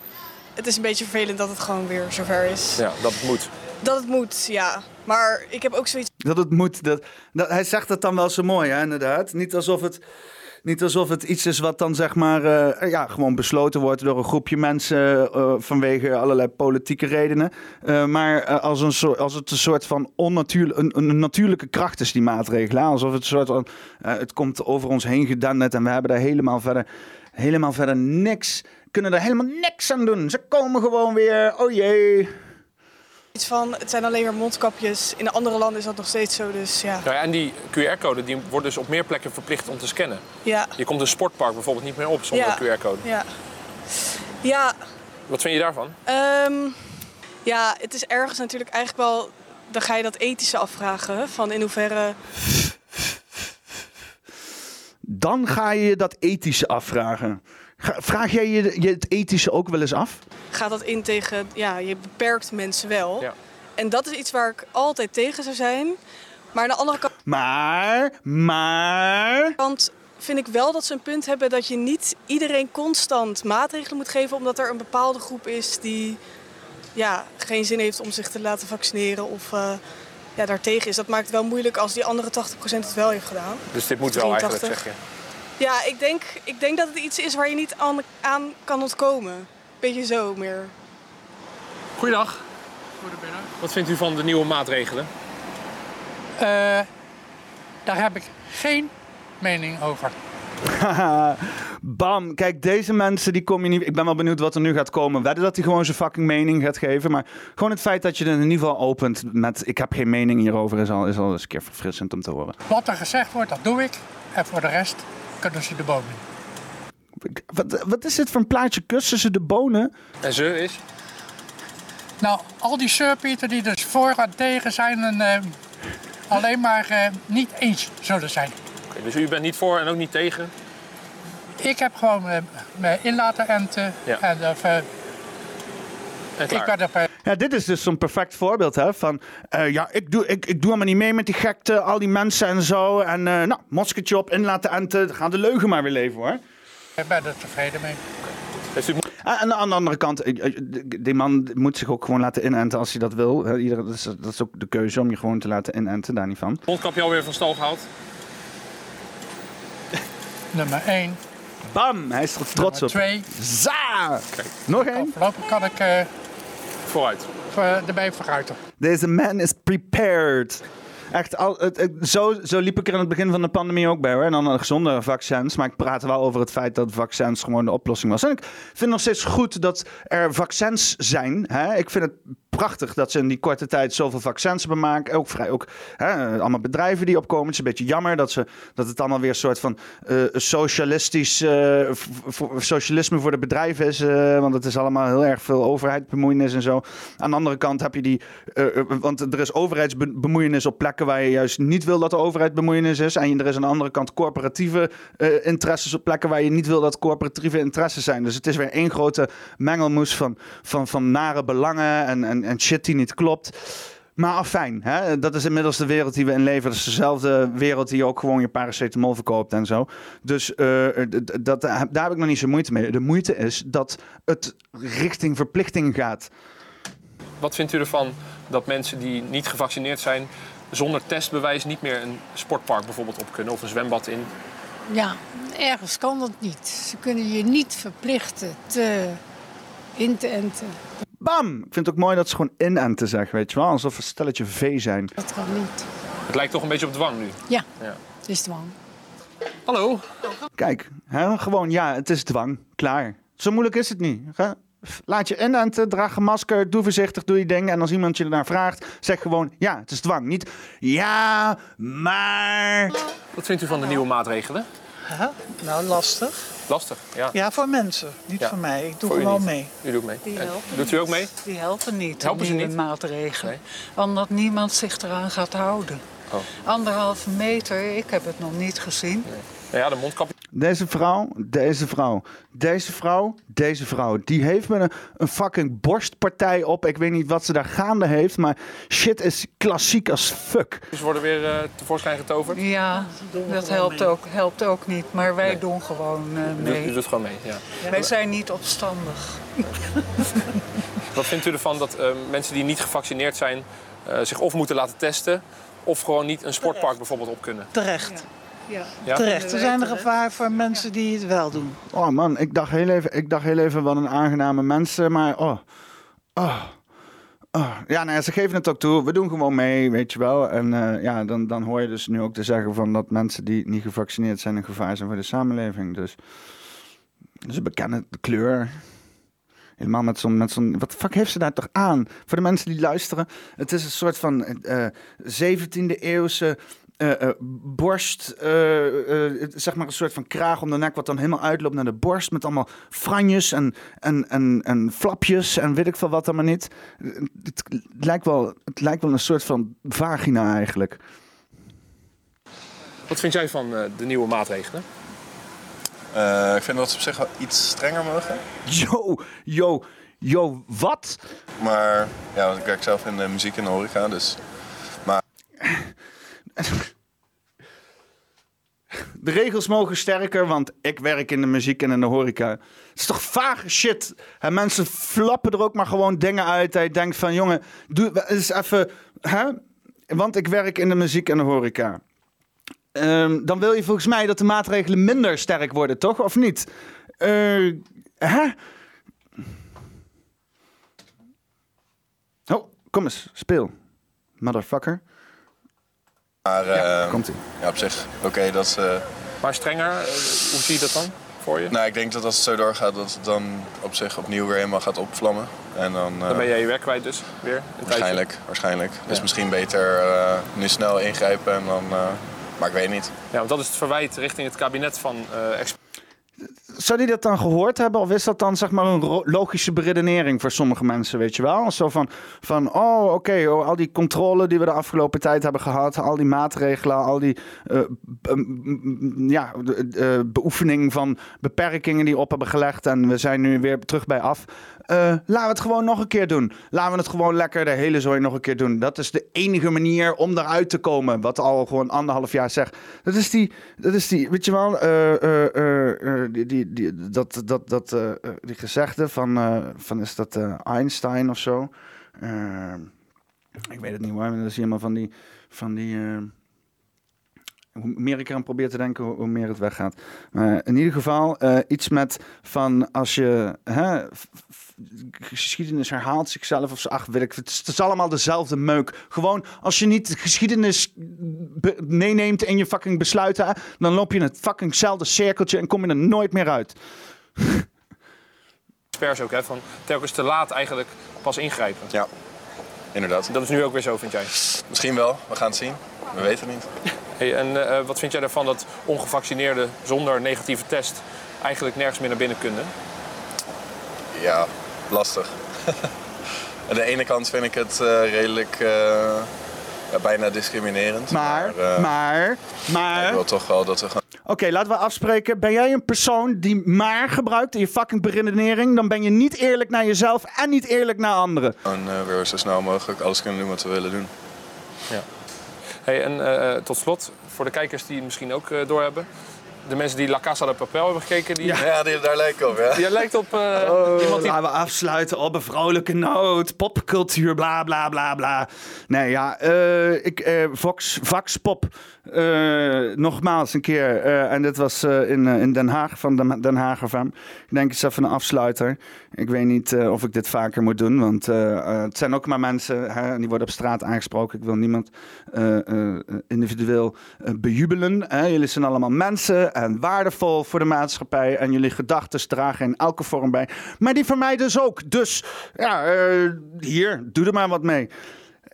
het is een beetje vervelend dat het gewoon weer zover is. Ja, dat het moet. Dat het moet, ja. Maar ik heb ook zoiets Dat het moet. Dat, dat, hij zegt het dan wel zo mooi, hè, inderdaad. Niet alsof het, niet alsof het iets is wat dan zeg maar eh, ja, gewoon besloten wordt door een groepje mensen eh, vanwege allerlei politieke redenen. Eh, maar als, een soort, als het een soort van onnatuurlijk, een, een natuurlijke kracht is, die maatregelen. Alsof het een soort van, het komt over ons heen gedenderd en we hebben daar helemaal verder, helemaal verder niks, kunnen er helemaal niks aan doen. Ze komen gewoon weer, oh jee. Van, het zijn alleen maar mondkapjes. In andere landen is dat nog steeds zo, dus ja. Nou ja, en die QR-code die wordt dus op meer plekken verplicht om te scannen. Ja, Je komt een sportpark bijvoorbeeld niet meer op zonder Ja. QR-code. ja. Ja, Wat vind je daarvan? ehm, ja, het is ergens natuurlijk eigenlijk wel... Dan ga je dat ethische afvragen, van in hoeverre... Dan ga je je dat ethische afvragen. Vraag jij je, je het ethische ook wel eens af? gaat dat in tegen, ja, je beperkt mensen wel. Ja. En dat is iets waar ik altijd tegen zou zijn. Maar aan de andere kant, Maar, maar... vind ik wel dat ze een punt hebben dat je niet iedereen constant maatregelen moet geven, omdat er een bepaalde groep is die ja, geen zin heeft om zich te laten vaccineren of uh, ja, daartegen is. Dat maakt het wel moeilijk als die andere 80% het wel heeft gedaan. Dus dit moet wel eigenlijk, zeg je? Ja, ik denk, ik denk dat het iets is waar je niet aan, aan kan ontkomen. Beetje zo meer. Goeiedag. Goedemiddag. Wat vindt u van de nieuwe maatregelen? Uh, daar heb ik geen mening over. Bam. Kijk, deze mensen die kom je niet. Ik ben wel benieuwd wat er nu gaat komen. Wedden dat hij gewoon zijn fucking mening gaat geven. Maar gewoon het feit dat je er in ieder geval opent met. Ik heb geen mening hierover. is al, is al eens een keer verfrissend om te horen. Wat er gezegd wordt, dat doe ik. En voor de rest kunnen ze de bonen. Wat, wat is dit voor een plaatje? Kussen ze de bonen? En ze is? Nou, al die surpieten die dus voor en tegen zijn. En, uh, alleen maar uh, niet eens zullen zijn. Okay, dus u bent niet voor en ook niet tegen? Ik heb gewoon uh, me in laten enten. Ja. En, uh, en ik ben er, ja, dit is dus zo'n perfect voorbeeld hè, van... Uh, ja, ik doe, ik, ik doe helemaal niet mee met die gekte, al die mensen en zo. En uh, nou, moskertje op, in laten enten. Gaan de leugen maar weer leven hoor. Ik ben er tevreden mee. Ah, en aan de andere kant, die man moet zich ook gewoon laten inenten als hij dat wil. Dat, is, dat is ook de keuze om je gewoon te laten inenten, daar niet van. Mondkapje alweer van stal gehaald? Nummer 1. Bam, hij is er trots Nummer op. 2. Za! Nog één. Voorlopig kan ik... Uh, vooruit. Voor, erbij vooruit. Deze man is prepared. Echt, al, het, zo, zo liep ik er in het begin van de pandemie ook bij hoor. En dan een gezonde vaccins. Maar ik praat wel over het feit dat vaccins gewoon de oplossing was. En ik vind nog steeds goed dat er vaccins zijn. Hè? Ik vind het prachtig dat ze in die korte tijd zoveel vaccins hebben maken. Ook vrij, ook hè, allemaal bedrijven die opkomen. Het is een beetje jammer dat, ze, dat het allemaal weer een soort van uh, socialistisch uh, socialisme voor de bedrijven is. Uh, want het is allemaal heel erg veel overheidsbemoeienis en zo. Aan de andere kant heb je die, want er is overheidsbemoeienis op plekken waar je juist niet wil dat de overheid bemoeienis is. En er is aan de andere kant corporatieve interesses op plekken waar je niet wil dat corporatieve interesses zijn. Dus het is weer één grote mengelmoes van, van, van nare belangen en, en en shit die niet klopt. Maar afijn, hè? dat is inmiddels de wereld die we in leven. Dat is dezelfde wereld die je ook gewoon je paracetamol verkoopt en zo. Dus uh, dat, daar heb ik nog niet zo moeite mee. De moeite is dat het richting verplichting gaat. Wat vindt u ervan dat mensen die niet gevaccineerd zijn... zonder testbewijs niet meer een sportpark bijvoorbeeld op kunnen of een zwembad in? Ja, ergens kan dat niet. Ze kunnen je niet verplichten te in te enten. Bam! Ik vind het ook mooi dat ze gewoon inenten zeggen, weet je wel. Alsof een stelletje V zijn. Dat kan niet. Het lijkt toch een beetje op dwang nu? Ja, ja. het is dwang. Hallo? Kijk, hè, gewoon ja, het is dwang. Klaar. Zo moeilijk is het niet. Hè? Laat je inenten, draag een masker, doe voorzichtig, doe je ding. En als iemand je ernaar vraagt, zeg gewoon ja, het is dwang. Niet ja, maar... Wat vindt u van de nieuwe maatregelen? Huh? Nou, lastig. Lastig, ja. Ja, voor mensen, niet ja. voor mij. Ik doe gewoon mee. U doet mee. Die helpen Doet u ook mee? Die helpen niet, helpen die ze niet? maatregelen. Nee. Omdat niemand zich eraan gaat houden. Oh. Anderhalve meter, ik heb het nog niet gezien. Nee. Ja, de mondkapje. Deze vrouw, deze vrouw, deze vrouw, deze vrouw. Die heeft me een, een, fucking borstpartij op. Ik weet niet wat ze daar gaande heeft. Maar shit is klassiek als fuck. Ze worden weer uh, tevoorschijn getoverd? Ja, dat helpt ook, helpt ook niet. Maar wij nee. doen gewoon uh, mee. U doet gewoon mee, ja. ja. Wij zijn niet opstandig. wat vindt u ervan dat uh, mensen die niet gevaccineerd zijn... zich of moeten laten testen... of gewoon niet een sportpark Terecht. bijvoorbeeld op kunnen? Terecht. Ja. Ja. Terecht. Er zijn er gevaar voor mensen die het wel doen. Oh man, ik dacht heel even, ik dacht heel even wat een aangename mensen, maar oh. Oh. Oh. Ja, nou ja, ze geven het ook toe. We doen gewoon mee, weet je wel. En uh, ja, dan, dan hoor je dus nu ook te zeggen van dat mensen die niet gevaccineerd zijn een gevaar zijn voor de samenleving. Dus ze bekennen de kleur. Helemaal met zo'n, met zo'n. Wat fuck heeft ze daar toch aan? Voor de mensen die luisteren. Het is een soort van uh, 17e eeuwse uh, uh, borst, uh, zeg maar een soort van kraag om de nek, wat dan helemaal uitloopt naar de borst, met allemaal franjes en, en, en, en flapjes en weet ik veel wat allemaal niet. Het lijkt wel, het lijkt wel een soort van vagina eigenlijk. Wat vind jij van de nieuwe maatregelen? ik vind dat ze op zich wel iets strenger mogen. Yo, yo, yo, wat? Maar ja, ik werk zelf in de muziek en de horeca, dus... Maar... De regels mogen sterker, want ik werk in de muziek en in de horeca. Het is toch vage shit. En mensen flappen er ook maar gewoon dingen uit. Je denkt van, jongen, doe eens even... Hè? Want ik werk in de muziek en de horeca. Ehm, dan wil je volgens mij dat de maatregelen minder sterk worden, toch? Of niet? Eh, hè? Oh, kom eens, speel. Motherfucker. Maar Ja, eh, komt-ie. ja, op zich, oké, dat is... eh, Maar strenger, eh, hoe zie je dat dan voor je? nou, ik denk dat als het zo doorgaat, dat het dan op zich opnieuw weer helemaal gaat opvlammen. En dan... eh, Dan ben jij je werk kwijt dus, weer? een tijdje. Waarschijnlijk, waarschijnlijk. Dus misschien beter eh, nu snel ingrijpen en dan... eh, maar ik weet niet. Ja, want dat is het verwijt richting het kabinet van eh ex Zou die dat dan gehoord hebben? Of is dat dan zeg maar een logische beredenering voor sommige mensen, weet je wel? Zo van, van oh oké, oh, al die controle die we de afgelopen tijd hebben gehad, al die maatregelen, al die eh, m- ja, de, beoefening van beperkingen die op hebben gelegd en we zijn nu weer terug bij af. Eh, laten we het gewoon nog een keer doen. Laten we het gewoon lekker de hele zooi nog een keer doen. Dat is de enige manier om eruit te komen. Wat al gewoon anderhalf jaar zegt. Dat is die, dat is die weet je wel, eh, eh, die, die, die, dat, dat, dat, die gezegde van, van is dat Einstein of zo? Ik weet het niet hoor, maar dat is helemaal van die, van die hoe meer ik eraan probeer te denken, hoe, meer het weggaat. Maar in ieder geval iets met van als je hè, geschiedenis herhaalt zichzelf of zo. Ach, weet ik, het is, het is allemaal dezelfde meuk. Gewoon als je niet geschiedenis meeneemt in je fucking besluiten, dan loop je in het fuckingzelfde cirkeltje en kom je er nooit meer uit. experts ook, hè, van telkens te laat eigenlijk pas ingrijpen. Ja, inderdaad. Dat is nu ook weer zo, vind jij? Misschien wel, we gaan het zien. We weten het niet. Hey, en eh, wat vind jij ervan dat ongevaccineerden zonder negatieve test eigenlijk nergens meer naar binnen kunnen? Ja, lastig. Aan de ene kant vind ik het eh, redelijk eh, ja, bijna discriminerend. Maar, eh, maar, maar... Ik wil toch wel dat we gewoon Oké, laten we afspreken. Ben jij een persoon die maar gebruikt in je fucking beredenering? Dan ben je niet eerlijk naar jezelf en niet eerlijk naar anderen. eh, weer zo snel mogelijk alles kunnen doen wat we willen doen. Ja. Hey, en tot slot, voor de kijkers die het misschien ook eh, doorhebben. De mensen die La Casa de Papel hebben gekeken. Die... Ja, die, daar lijkt op, ja. Die lijkt op eh, Oh, iemand die... Laten we afsluiten op een vrolijke noot. Popcultuur, bla bla bla bla. Nee, ja, eh, ik, eh, Vox, Pop. eh, nogmaals een keer. eh, en dit was eh, in, eh, in Den Haag, van Den, Den Haag FM. Ik denk eens even een afsluiter. Ik weet niet eh, of ik dit vaker moet doen. Want eh, eh, het zijn ook maar mensen. Hè, die worden op straat aangesproken. Ik wil niemand eh, eh, individueel eh, bejubelen. Hè. Jullie zijn allemaal mensen en waardevol voor de maatschappij. En jullie gedachten dragen in elke vorm bij. Maar die van mij dus ook. Dus ja, eh, hier, doe er maar wat mee.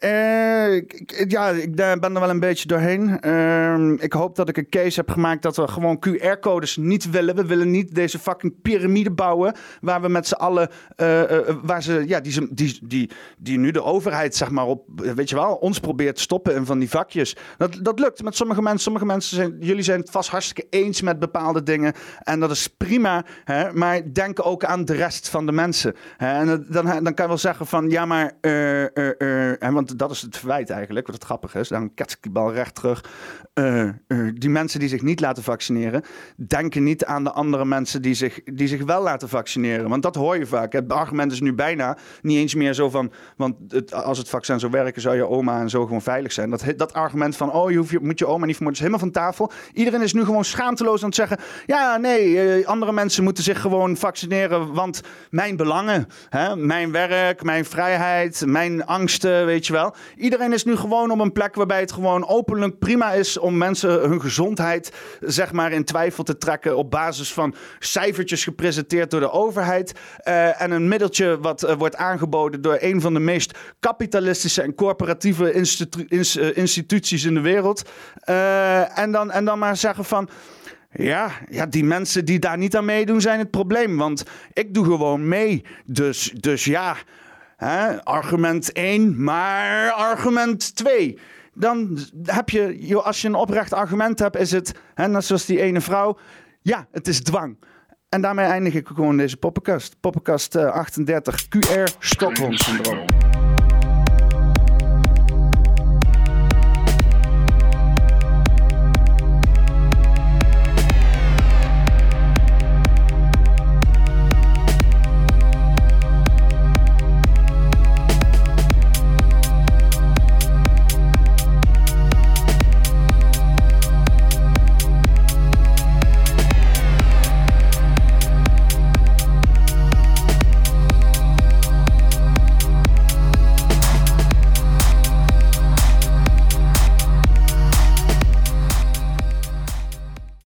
Eh, ja, ik ben er wel een beetje doorheen. Ehm, ik hoop dat ik een case heb gemaakt dat we gewoon QR-codes niet willen. We willen niet deze fucking piramide bouwen waar we met z'n allen, eh, eh, waar ze, ja, die, die, die, die nu de overheid zeg maar op, weet je wel, ons probeert te stoppen in van die vakjes. Dat, dat lukt met sommige mensen. Sommige mensen zijn, jullie zijn het vast hartstikke eens met bepaalde dingen en dat is prima. Hè? Maar denk ook aan de rest van de mensen. Hè? En dan, dan kan je wel zeggen van, ja, maar, hè, want dat is het verwijt eigenlijk, wat het grappig is. Dan kets ik die bal recht terug. Eh, eh, die mensen die zich niet laten vaccineren, denken niet aan de andere mensen die zich, die zich wel laten vaccineren. Want dat hoor je vaak. Het argument is nu bijna niet eens meer zo van, want het, als het vaccin zou werken, zou je oma en zo gewoon veilig zijn. Dat, dat argument van, oh, je, je moet je oma niet vermoorden, is helemaal van tafel. Iedereen is nu gewoon schaamteloos aan het zeggen, ja, nee, eh, andere mensen moeten zich gewoon vaccineren, want mijn belangen, hè, mijn werk, mijn vrijheid, mijn angsten, weet je wel. Iedereen is nu gewoon op een plek waarbij het gewoon openlijk prima is om mensen hun gezondheid, zeg maar, in twijfel te trekken op basis van cijfertjes gepresenteerd door de overheid eh, en een middeltje wat eh, wordt aangeboden door een van de meest kapitalistische en corporatieve eh, instituties in de wereld. En, dan, en dan maar zeggen van. Ja, ja, die mensen die daar niet aan meedoen zijn het probleem. Want ik doe gewoon mee. Dus, dus ja, argument 1, maar argument 2. Dan heb je, als je een oprecht argument hebt, is het, hè, net zoals die ene vrouw, ja, het is dwang. En daarmee eindig ik gewoon deze poppenkast. Poppenkast eh, 38, QR Stockholm syndroom.